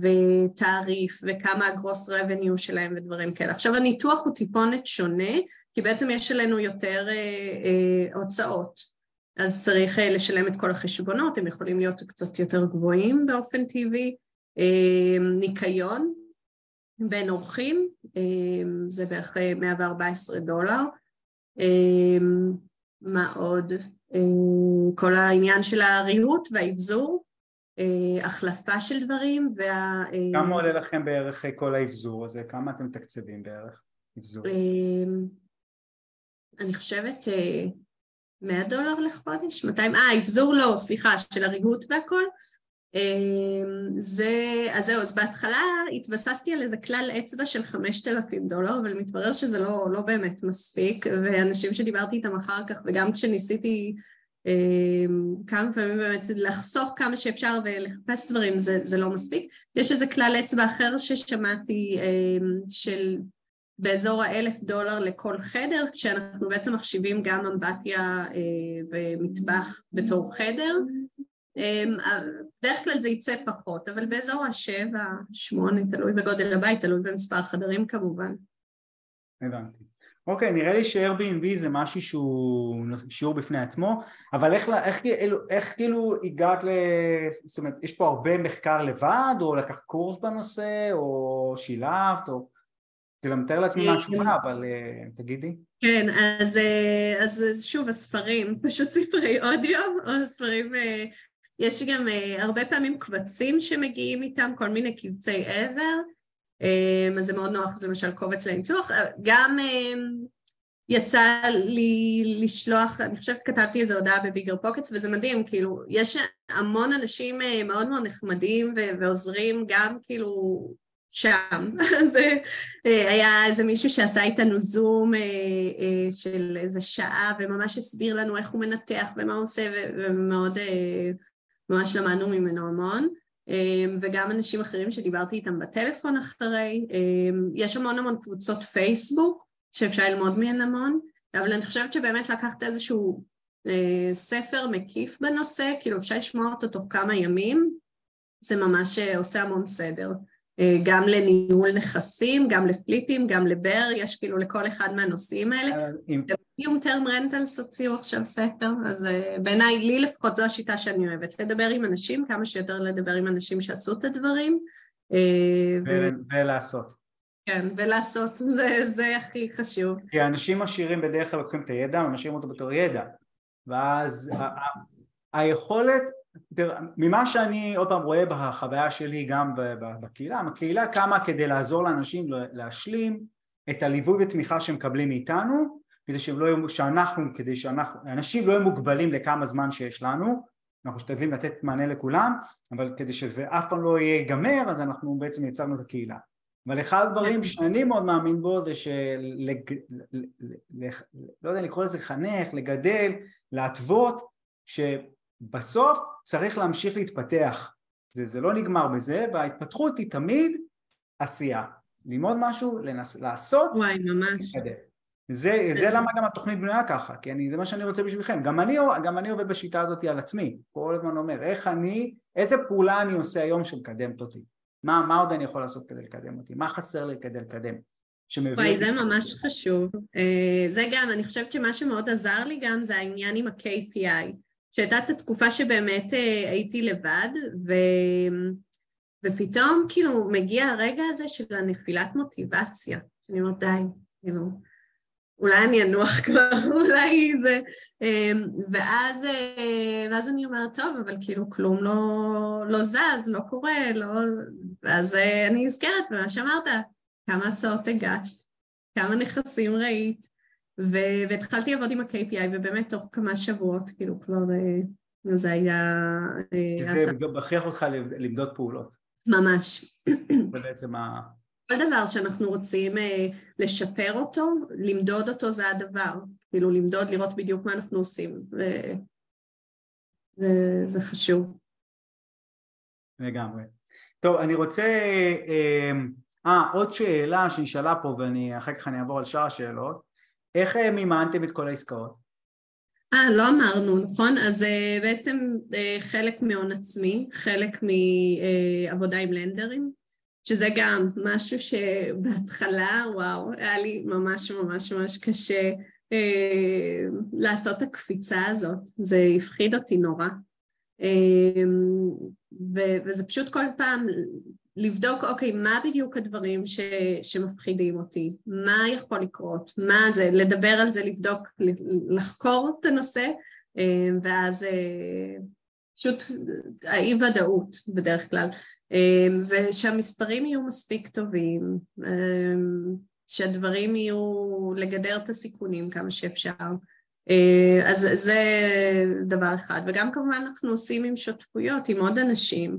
ותעריף וכמה הגרוס רבניו שלהם ודברים כאלה. עכשיו הניתוח הוא טיפונת שונה כי בעצם יש עלינו יותר אה, אה, הוצאות אז צריך אה, לשלם את כל החשבונות, הם יכולים להיות קצת יותר גבוהים באופן טבעי, אה, ניקיון בין אורחים אה, זה בערך 114 דולר, מה עוד? כל העניין של הריהוט והאבזור החלפה של דברים וה... אה, כמה עולה לכם בערך אה, כל האבזור הזה? כמה אתם מתקצבים בערך? אבזור? אני חושבת 100 דולר לחודש? 200? אה, אבזור לא, סליחה, של הריהוט והכל. זה, אז זהו, אז בהתחלה התבססתי על איזה כלל אצבע של 5,000 דולר, אבל מתברר שזה לא, לא באמת מספיק, ואנשים שדיברתי איתם אחר כך, וגם כשניסיתי כמה פעמים באמת לחסוך כמה שאפשר ולחפש דברים זה, זה לא מספיק. יש איזה כלל אצבע אחר ששמעתי אמ, של באזור האלף דולר לכל חדר, כשאנחנו בעצם מחשיבים גם אמבטיה אה, ומטבח בתור חדר. אמ, בדרך כלל זה יצא פחות, אבל באזור השבע, שמונה, תלוי בגודל הבית, תלוי במספר החדרים כמובן. הבנתי. אוקיי, נראה לי ש-Airbnb זה משהו שהוא שיעור בפני עצמו, אבל איך, איך, איך, איך כאילו הגעת ל... זאת אומרת, יש פה הרבה מחקר לבד, או לקחת קורס בנושא, או שילבת, או... כאילו, אני מתאר לעצמי מה התשובה, אבל uh, תגידי. כן, אז, uh, אז שוב, הספרים, פשוט ספרי אודיו, או ספרים... Uh, יש גם הרבה פעמים קבצים שמגיעים איתם, כל מיני קבצי עזר. אמ, אז זה מאוד נוח, זה למשל קובץ לניתוח, גם אמ, יצא לי לשלוח, אני חושבת כתבתי איזו הודעה בביגר פוקטס וזה מדהים, כאילו יש המון אנשים אה, מאוד מאוד נחמדים ועוזרים גם כאילו שם, אז אה, היה איזה מישהו שעשה איתנו זום אה, של איזה שעה וממש הסביר לנו איך הוא מנתח ומה הוא עושה ומאוד ממש למדנו ממנו המון וגם אנשים אחרים שדיברתי איתם בטלפון אחרי. אמ, יש המון המון קבוצות פייסבוק שאפשר ללמוד מהן המון, אבל אני חושבת שבאמת לקחת איזשהו אה, ספר מקיף בנושא, כאילו אפשר לשמוע אותו תוך כמה ימים, זה ממש אה, עושה המון סדר. אה, גם לניהול נכסים, גם לפליפים, גם לבר, יש כאילו לכל אחד מהנושאים האלה. קיום טרם רנטלס הוציאו עכשיו ספר, אז אה, בעיניי, לי לפחות זו השיטה שאני אוהבת, לדבר עם אנשים, כמה שיותר לדבר עם אנשים שעשו את הדברים. אה, ולעשות. כן, ולעשות, זה, זה הכי חשוב. כי האנשים עשירים בדרך כלל לוקחים את הידע ומשאירים אותו בתור ידע, ואז היכולת, ממה שאני עוד פעם רואה בחוויה שלי גם בקהילה, הקהילה קמה כדי לעזור לאנשים להשלים את הליווי ותמיכה שהם מקבלים מאיתנו כדי שהם לא יהיו, שאנחנו, כדי שאנחנו, אנשים לא יהיו מוגבלים לכמה זמן שיש לנו, אנחנו משתדלים לתת מענה לכולם, אבל כדי שזה אף פעם לא ייגמר, אז אנחנו בעצם יצרנו את הקהילה. אבל אחד הדברים שאני מאוד מאמין בו זה של... לא יודע לקרוא לזה לחנך, לגדל, להתוות, שבסוף צריך להמשיך להתפתח. זה, זה לא נגמר בזה, וההתפתחות היא תמיד עשייה. ללמוד משהו, לנס... לעשות, וואי, ממש. זה, זה למה גם התוכנית בנויה ככה, כי אני, זה מה שאני רוצה בשבילכם. גם אני, גם אני עובד בשיטה הזאת על עצמי, כל הזמן אומר, איך אני, איזה פעולה אני עושה היום שמקדמת אותי? מה, מה עוד אני יכול לעשות כדי לקדם אותי? מה חסר לי כדי לקדם? וואי, זה ממש חשוב. אה, זה גם, אני חושבת שמה שמאוד עזר לי גם זה העניין עם ה-KPI. שהייתה את התקופה שבאמת אה, הייתי לבד, ו... ופתאום כאילו מגיע הרגע הזה של הנפילת מוטיבציה. אני אומרת, די, כאילו, אולי אני אנוח כבר, אולי זה... אמ, ואז, אה, ואז אני אומרת, טוב, אבל כאילו כלום לא, לא זז, לא קורה, לא... ואז אה, אני נזכרת במה שאמרת, כמה הצעות הגשת, כמה נכסים ראית, ו- והתחלתי לעבוד עם ה-KPI, ובאמת תוך כמה שבועות, כאילו כבר אה, זה היה... זה גם מכריח אותך למדוד פעולות. ממש. זה בעצם ה... כל דבר שאנחנו רוצים אה, לשפר אותו, למדוד אותו זה הדבר. כאילו למדוד, לראות בדיוק מה אנחנו עושים. ו... זה חשוב. לגמרי. טוב, אני רוצה... אה, אה, עוד שאלה שנשאלה פה ואחר כך אני אעבור על שאר השאלות. איך אה, מימנתם את כל העסקאות? אה, לא אמרנו, נכון? אז uh, בעצם uh, חלק מהון עצמי, חלק מעבודה עם לנדרים, שזה גם משהו שבהתחלה, וואו, היה לי ממש ממש ממש קשה אה, לעשות הקפיצה הזאת, זה הפחיד אותי נורא. אה, וזה פשוט כל פעם לבדוק, אוקיי, מה בדיוק הדברים ש- שמפחידים אותי, מה יכול לקרות, מה זה, לדבר על זה, לבדוק, לחקור את הנושא, אה, ואז אה, פשוט האי ודאות בדרך כלל, אמ, ושהמספרים יהיו מספיק טובים, שהדברים יהיו לגדר את הסיכונים כמה שאפשר. אה, אז זה דבר אחד, וגם כמובן אנחנו עושים עם שותפויות עם עוד אנשים.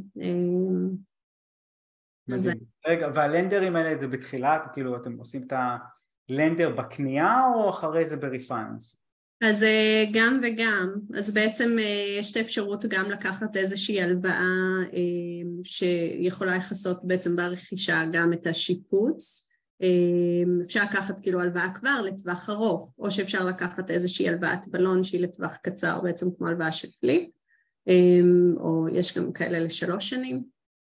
רגע, והלנדרים האלה זה בתחילת, כאילו אתם עושים את ה lender בקנייה או אחרי זה ב refinance? אז אה, גם וגם, אז בעצם אה, יש את האפשרות גם לקחת איזושהי הלוואה אה, שיכולה לכסות בעצם ברכישה גם את השיפוץ, אפשר לקחת כאילו הלוואה כבר לטווח ארוך, או שאפשר לקחת איזושהי הלוואת בלון שהיא לטווח קצר בעצם כמו הלוואה של flip, או יש גם כאלה לשלוש שנים,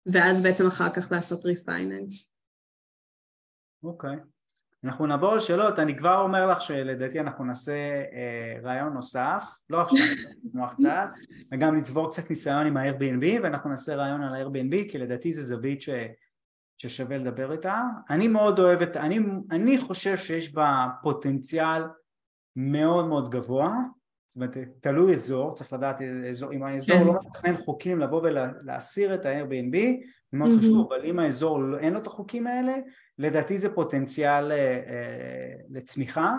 ואז בעצם אחר כך לעשות ריפייננס. אוקיי. Okay. אנחנו נעבור לשאלות, אני כבר אומר לך שלדעתי אנחנו נעשה אה, רעיון נוסף, לא עכשיו, נוח קצת, וגם נצבור קצת ניסיון עם ה-Airbnb ואנחנו נעשה רעיון על ה-Airbnb כי לדעתי זה זווית ש, ששווה לדבר איתה. אני מאוד אוהב את, אני, אני חושב שיש בה פוטנציאל מאוד מאוד גבוה, זאת אומרת תלוי אזור, צריך לדעת אזור, אם האזור כן. לא מתכנן חוקים לבוא ולהסיר את ה-Airbnb, זה מאוד חשוב, אבל אם האזור לא, אין לו את החוקים האלה לדעתי זה פוטנציאל אה, אה, לצמיחה,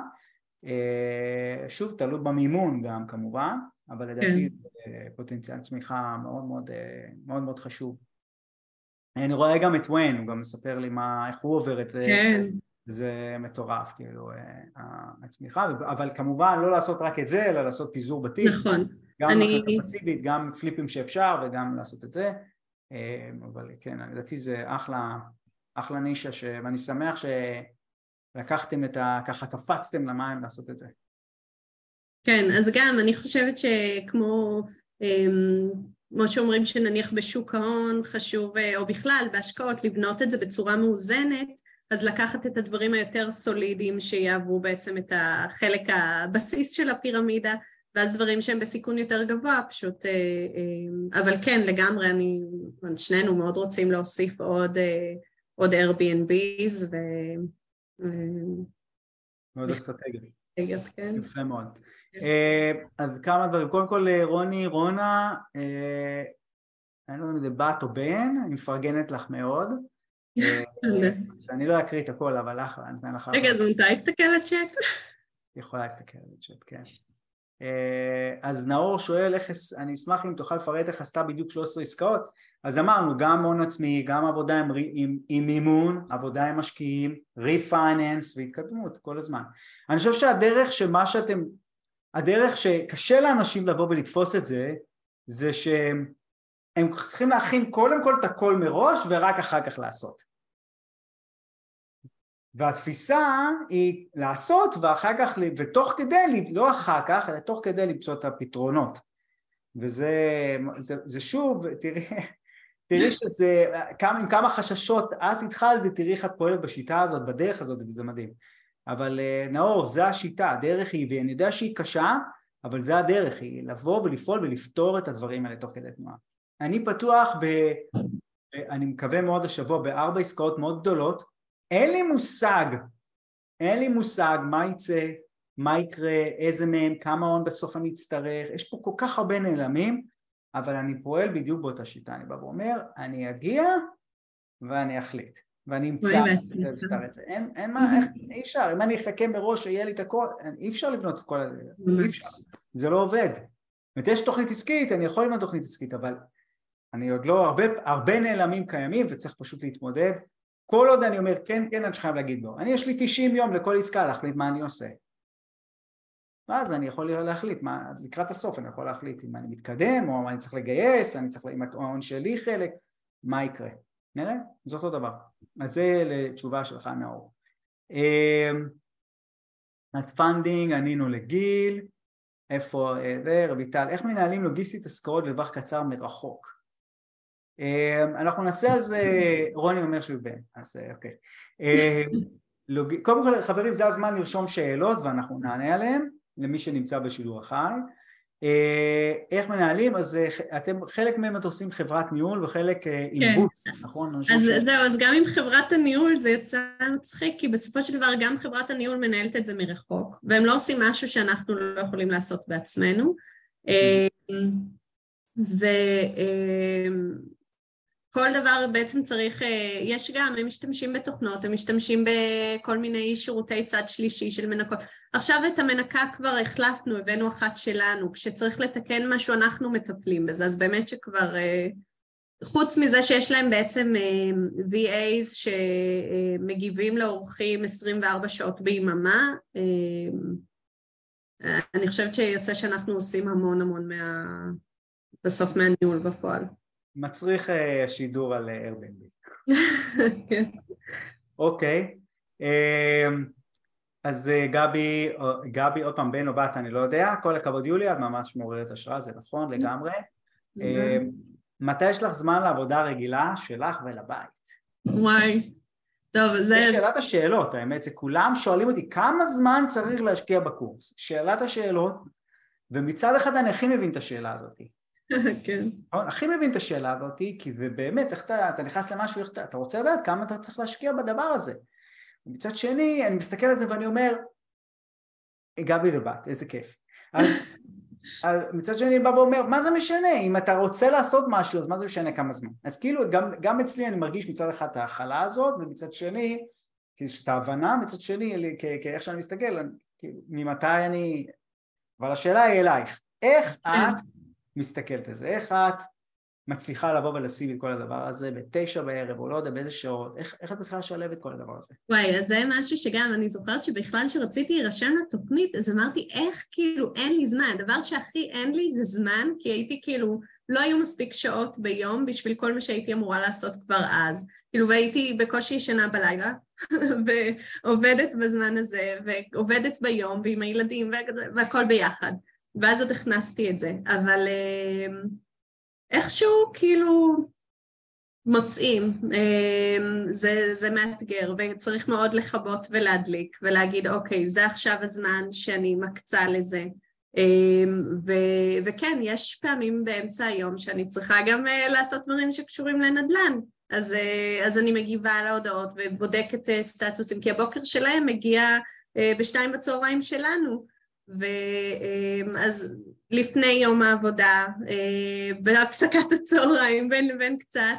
אה, שוב תלוי במימון גם כמובן, אבל לדעתי כן. זה פוטנציאל צמיחה מאוד מאוד, מאוד מאוד חשוב. אני רואה גם את ויין, הוא גם מספר לי מה, איך הוא עובר את זה, כן. זה מטורף, כאילו, הצמיחה, אבל כמובן לא לעשות רק את זה, אלא לעשות פיזור בתים. נכון. גם אני... פסיבית, גם פליפים שאפשר וגם לעשות את זה, אבל כן, לדעתי זה אחלה, אחלה נישה, ש... ואני שמח שלקחתם את ה... ככה קפצתם למים לעשות את זה. כן, אז גם אני חושבת שכמו אמ, כמו שאומרים שנניח בשוק ההון חשוב, אה, או בכלל בהשקעות, לבנות את זה בצורה מאוזנת, אז לקחת את הדברים היותר סולידיים שיעברו בעצם את החלק הבסיס של הפירמידה, ואז דברים שהם בסיכון יותר גבוה, פשוט, אה, אה, אבל כן, לגמרי, אני, שנינו מאוד רוצים להוסיף עוד עוד Airbnb's ו... מאוד אסטרטגיות. כן. יפה מאוד. אה, אז כמה דברים, קודם כל אה, רוני, רונה, אה, אני לא יודע אם זה בת או בן, אני מפרגנת לך מאוד. אני לא אקריא את הכל, אבל אחלה, אני אתן לך... רגע, אז מתי אסתכל על צ'אט? יכולה להסתכל על הצ'אט, כן. אה, אז נאור שואל איך, אני אשמח אם תוכל לפרט איך עשתה בדיוק 13 עסקאות אז אמרנו גם הון עצמי, גם עבודה עם, עם, עם מימון, עבודה עם משקיעים, ריפייננס והתקדמות כל הזמן. אני חושב שהדרך שמה שאתם, הדרך שקשה לאנשים לבוא ולתפוס את זה, זה שהם צריכים להכין קודם כל את הכל מראש ורק אחר כך לעשות. והתפיסה היא לעשות ואחר כך, ותוך כדי, לא אחר כך, אלא תוך כדי למצוא את הפתרונות. וזה זה, זה שוב, תראי, תראי שזה, כמה, עם כמה חששות את התחלת ותראי איך את פועלת בשיטה הזאת, בדרך הזאת, וזה מדהים. אבל אה, נאור, זה השיטה, הדרך היא, ואני יודע שהיא קשה, אבל זה הדרך, היא לבוא ולפעול ולפתור את הדברים האלה תוך כדי תנועה. אני פתוח ב... אני מקווה מאוד השבוע בארבע עסקאות מאוד גדולות, אין לי מושג, אין לי מושג מה יצא, מה יקרה, איזה מהם, כמה הון בסוף אני אצטרך, יש פה כל כך הרבה נעלמים, אבל אני פועל בדיוק באותה שיטה, אני בא ואומר, אני אגיע ואני אחליט, ואני אמצא זה, אין, אין מה, איך, אי אפשר, אם אני אחכה מראש שיהיה לי את הכל, אי אפשר לבנות את כל הזה, אי אפשר, זה לא עובד. זאת אומרת, יש תוכנית עסקית, אני יכול לבנות תוכנית עסקית, אבל אני עוד לא, הרבה, הרבה נעלמים קיימים וצריך פשוט להתמודד. כל עוד אני אומר כן, כן, אני חייב להגיד לא. אני, יש לי 90 יום לכל עסקה להחליט מה אני עושה. ואז אני יכול להחליט, מה, לקראת הסוף אני יכול להחליט אם אני מתקדם או אני צריך לגייס, אני צריך, אם ההון שלי חלק, מה יקרה. נראה? זה אותו דבר. אז זה לתשובה שלך נאור. אמ, אז pending, ענינו לגיל, איפה אה, רויטל, איך מנהלים לוגיסטית השכרות לטווח קצר מרחוק? אמ, אנחנו נעשה על זה, רוני אומר שהוא בן, אז אה, אוקיי. אמ, קודם כל חברים זה הזמן לרשום שאלות ואנחנו נענה עליהן למי שנמצא בשידור החי. אה, איך מנהלים? אז אה, אתם, חלק מהם אתם עושים חברת ניהול וחלק כן. בוץ, נכון? אז ש... זהו, אז גם עם חברת הניהול זה יצא מצחיק, כי בסופו של דבר גם חברת הניהול מנהלת את זה מרחוק, והם לא עושים משהו שאנחנו לא יכולים לעשות בעצמנו. ו... כל דבר בעצם צריך, אה, יש גם, הם משתמשים בתוכנות, הם משתמשים בכל מיני שירותי צד שלישי של מנקות. עכשיו את המנקה כבר החלפנו, הבאנו אחת שלנו, כשצריך לתקן משהו אנחנו מטפלים בזה, אז באמת שכבר, אה, חוץ מזה שיש להם בעצם אה, VAs שמגיבים לאורחים 24 שעות ביממה, אני חושבת שיוצא שאנחנו עושים המון המון מה... בסוף מהניהול בפועל. מצריך uh, שידור על אה, Airbnb. כן. אוקיי. אמ, אז uh, גבי, גבי, עוד פעם, בן או בת, אני לא יודע, כל הכבוד יוליה, את ממש מעוררת השראה, זה נכון לגמרי. אמ, מתי יש לך זמן לעבודה רגילה שלך ולבית? וואי, טוב, זה... זה שאלת השאלות, האמת, זה כולם שואלים אותי כמה זמן צריך להשקיע בקורס. שאלת השאלות, ומצד אחד אני הכי מבין את השאלה הזאת. כן. הכי מבין את השאלה הזאת, כי זה באמת, איך אתה, אתה נכנס למשהו, איך אתה, אתה רוצה לדעת כמה אתה צריך להשקיע בדבר הזה. ומצד שני, אני מסתכל על זה ואני אומר, גבי זה בת, איזה כיף. אז, אז מצד שני אני בא ואומר, מה זה משנה? אם אתה רוצה לעשות משהו, אז מה זה משנה כמה זמן? אז כאילו, גם, גם אצלי אני מרגיש מצד אחד את ההכלה הזאת, ומצד שני, כאילו, את ההבנה, מצד שני, כאיך שאני מסתכל, כאילו, ממתי אני... אבל השאלה היא אלייך, איך כן. את מסתכלת על זה, איך את מצליחה לבוא ולשים את כל הדבר הזה בתשע בערב או לא יודע באיזה שעות, איך, איך את מצליחה לשלב את כל הדבר הזה? וואי, אז זה משהו שגם אני זוכרת שבכלל כשרציתי להירשם לתוכנית אז אמרתי איך כאילו אין לי זמן, הדבר שהכי אין לי זה זמן כי הייתי כאילו לא היו מספיק שעות ביום בשביל כל מה שהייתי אמורה לעשות כבר אז. כאילו, והייתי בקושי ישנה בלילה, ועובדת בזמן הזה, ועובדת ביום, ועם הילדים, והכל ביחד. ואז עוד הכנסתי את זה, אבל אה, איכשהו כאילו מוצאים, אה, זה, זה מאתגר וצריך מאוד לכבות ולהדליק ולהגיד אוקיי זה עכשיו הזמן שאני מקצה לזה. אה, ו, וכן יש פעמים באמצע היום שאני צריכה גם לעשות דברים שקשורים לנדל"ן. אז, אז אני מגיבה על ההודעות ובודקת סטטוסים כי הבוקר שלהם מגיע בשתיים בצהריים שלנו ואז לפני יום העבודה, אה, בהפסקת הצהריים, בין לבין קצת,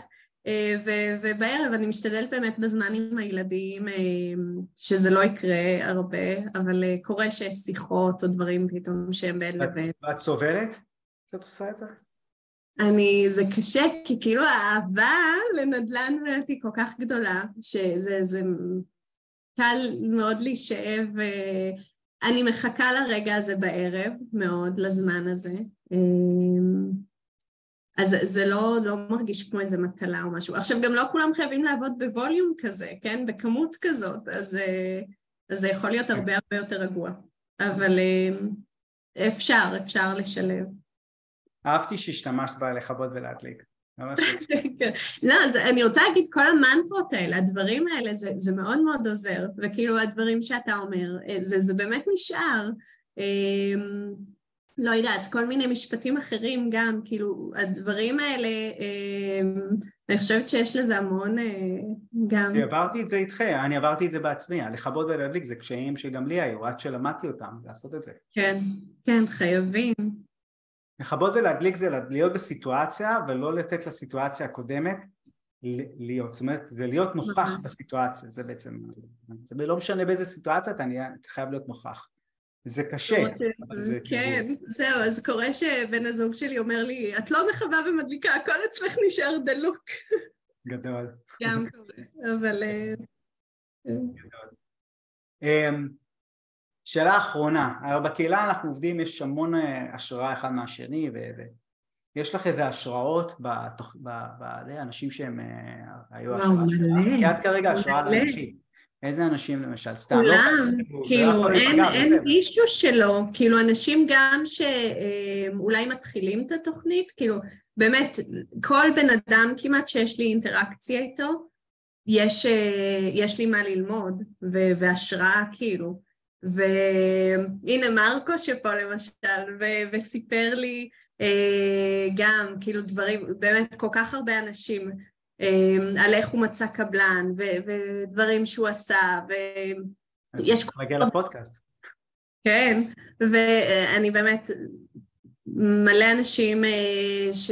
ובערב אני משתדלת באמת בזמן עם הילדים שזה לא יקרה הרבה, אבל קורה שיש שיחות או דברים פתאום שהם בין לבין. ואת סובלת שאת עושה את זה? אני, זה קשה, כי כאילו האהבה לנדל"ן היא כל כך גדולה, שזה זה קל מאוד להישאב, אני מחכה לרגע הזה בערב מאוד, לזמן הזה. אז זה לא, לא מרגיש כמו איזה מטלה או משהו. עכשיו, גם לא כולם חייבים לעבוד בווליום כזה, כן? בכמות כזאת, אז, אז זה יכול להיות הרבה הרבה יותר רגוע. אבל אפשר, אפשר לשלב. אהבתי שהשתמשת בה לכבות ולהדליק. כן. לא, אני רוצה להגיד, כל המנטרות האלה, הדברים האלה, זה, זה מאוד מאוד עוזר, וכאילו הדברים שאתה אומר, אה, זה, זה באמת נשאר. אמ, לא יודעת, כל מיני משפטים אחרים גם, כאילו, הדברים האלה, אמ, אני חושבת שיש לזה המון אה, גם... עברתי את זה איתכם, אני עברתי את זה בעצמי, לכבות ולהדליק זה קשיים שגם לי היו, עד שלמדתי אותם, לעשות את זה. כן, כן, חייבים. לכבות ולהדליק זה להיות בסיטואציה ולא לתת לסיטואציה הקודמת להיות, זאת אומרת זה להיות נוכח בסיטואציה, זה בעצם, זה לא משנה באיזה סיטואציה אתה חייב להיות נוכח. זה קשה, זה כן, זהו, אז קורה שבן הזוג שלי אומר לי, את לא מכבה ומדליקה, הכל אצלך נשאר דלוק. גדול. גם קורה, אבל... אה, גדול. שאלה אחרונה, בקהילה אנחנו עובדים, יש המון אה, השראה אחד מהשני ויש לך איזה השראות באנשים שהם אה, היו השראה שלך? כי את כרגע השראה לאנשים. איזה אנשים למשל? סתם. לא כולם, כאילו אין מישהו שלא, כאילו אנשים גם שאולי אה, מתחילים את התוכנית, כאילו באמת כל בן אדם כמעט שיש לי אינטראקציה איתו, יש לי מה ללמוד והשראה כאילו. והנה מרקו שפה למשל, ו- וסיפר לי אה, גם כאילו דברים, באמת כל כך הרבה אנשים אה, על איך הוא מצא קבלן ו- ודברים שהוא עשה ויש... צריך להגיע לפודקאסט. כן, ואני באמת, מלא אנשים אה, ש...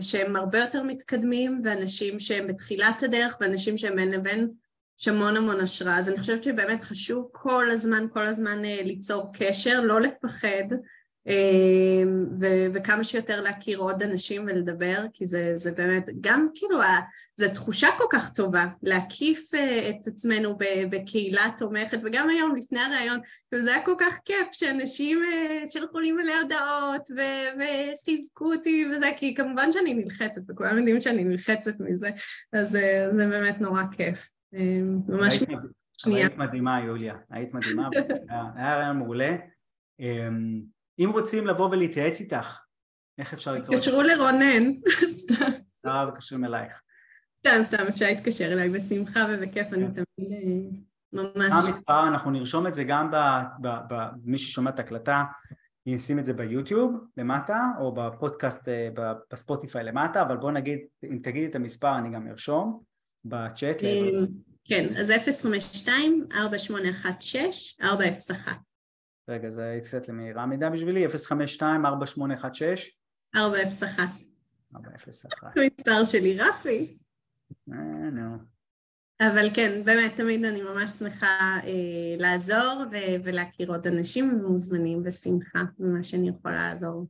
שהם הרבה יותר מתקדמים ואנשים שהם בתחילת הדרך ואנשים שהם בין לבין יש המון המון השראה, אז אני חושבת שבאמת חשוב כל הזמן, כל הזמן אה, ליצור קשר, לא לפחד, אה, ו- וכמה שיותר להכיר עוד אנשים ולדבר, כי זה, זה באמת, גם כאילו, זו תחושה כל כך טובה, להקיף אה, את עצמנו בקהילה תומכת, וגם היום, לפני הראיון, זה היה כל כך כיף שאנשים שלחו לי מלא הודעות ו- וחיזקו אותי וזה, כי כמובן שאני נלחצת, וכולם יודעים שאני נלחצת מזה, אז זה באמת נורא כיף. אמ, ממש שנייה. היית מדהימה יוליה, היית מדהימה, היה רעיון מעולה. אמ, אם רוצים לבוא ולהתייעץ איתך, איך אפשר ליצור את זה? תתקשרו לרונן, סתם. לא, מתקשרים אלייך. סתם, סתם, אפשר להתקשר אליי בשמחה ובכיף, אני כן. תמיד אה, ממש... מה המספר? אנחנו נרשום את זה גם במי ששומע את ההקלטה, נשים את זה ביוטיוב למטה, או בפודקאסט אה, בספוטיפיי למטה, אבל בוא נגיד, אם תגידי את המספר אני גם ארשום. בצ'אט? כן, אז 052-4816-401. רגע, זה היית קצת למהירה מידע בשבילי, 052-4816? 401. 401. המספר שלי, רפי. אה, נו. אבל כן, באמת, תמיד אני ממש שמחה אה, לעזור ו- ולהכיר עוד אנשים ומוזמנים בשמחה במה שאני יכולה לעזור.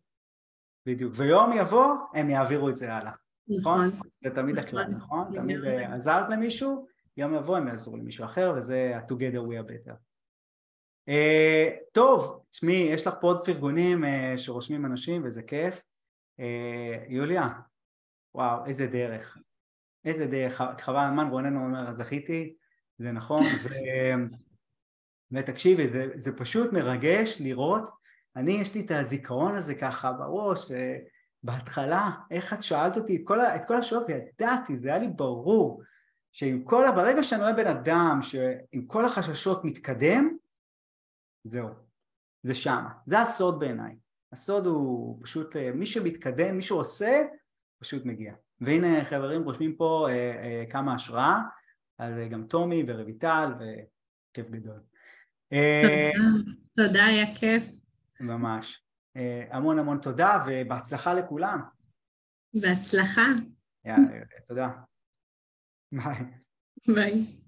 בדיוק, ויום יבוא, הם יעבירו את זה הלאה. נכון? נכון? זה תמיד הכלל, נכון? נכון? תמיד אה, עזרת למישהו, יום יבוא הם יעזרו למישהו אחר וזה ה-together we are better. Uh, טוב, תשמעי, יש לך פה עוד פרגונים uh, שרושמים אנשים וזה כיף. Uh, יוליה, וואו, איזה דרך. איזה דרך, חבל הזמן, רונן אומר, זכיתי, זה נכון, ו... ותקשיבי, זה, זה פשוט מרגש לראות, אני יש לי את הזיכרון הזה ככה בראש, ו... בהתחלה, איך את שאלת אותי את כל, את כל השאלות וידעתי, זה היה לי ברור שעם כל, ברגע שאני רואה בן אדם שעם כל החששות מתקדם, זהו, זה שמה, זה הסוד בעיניי, הסוד הוא פשוט אה, מי שמתקדם, מי שעושה, פשוט מגיע. והנה חברים רושמים פה אה, אה, כמה השראה, אז אה, גם טומי ורויטל וכיף גדול. אה, תודה, היה כיף. ממש. אה, המון המון תודה ובהצלחה לכולם. בהצלחה. יאללה, תודה. ביי. ביי.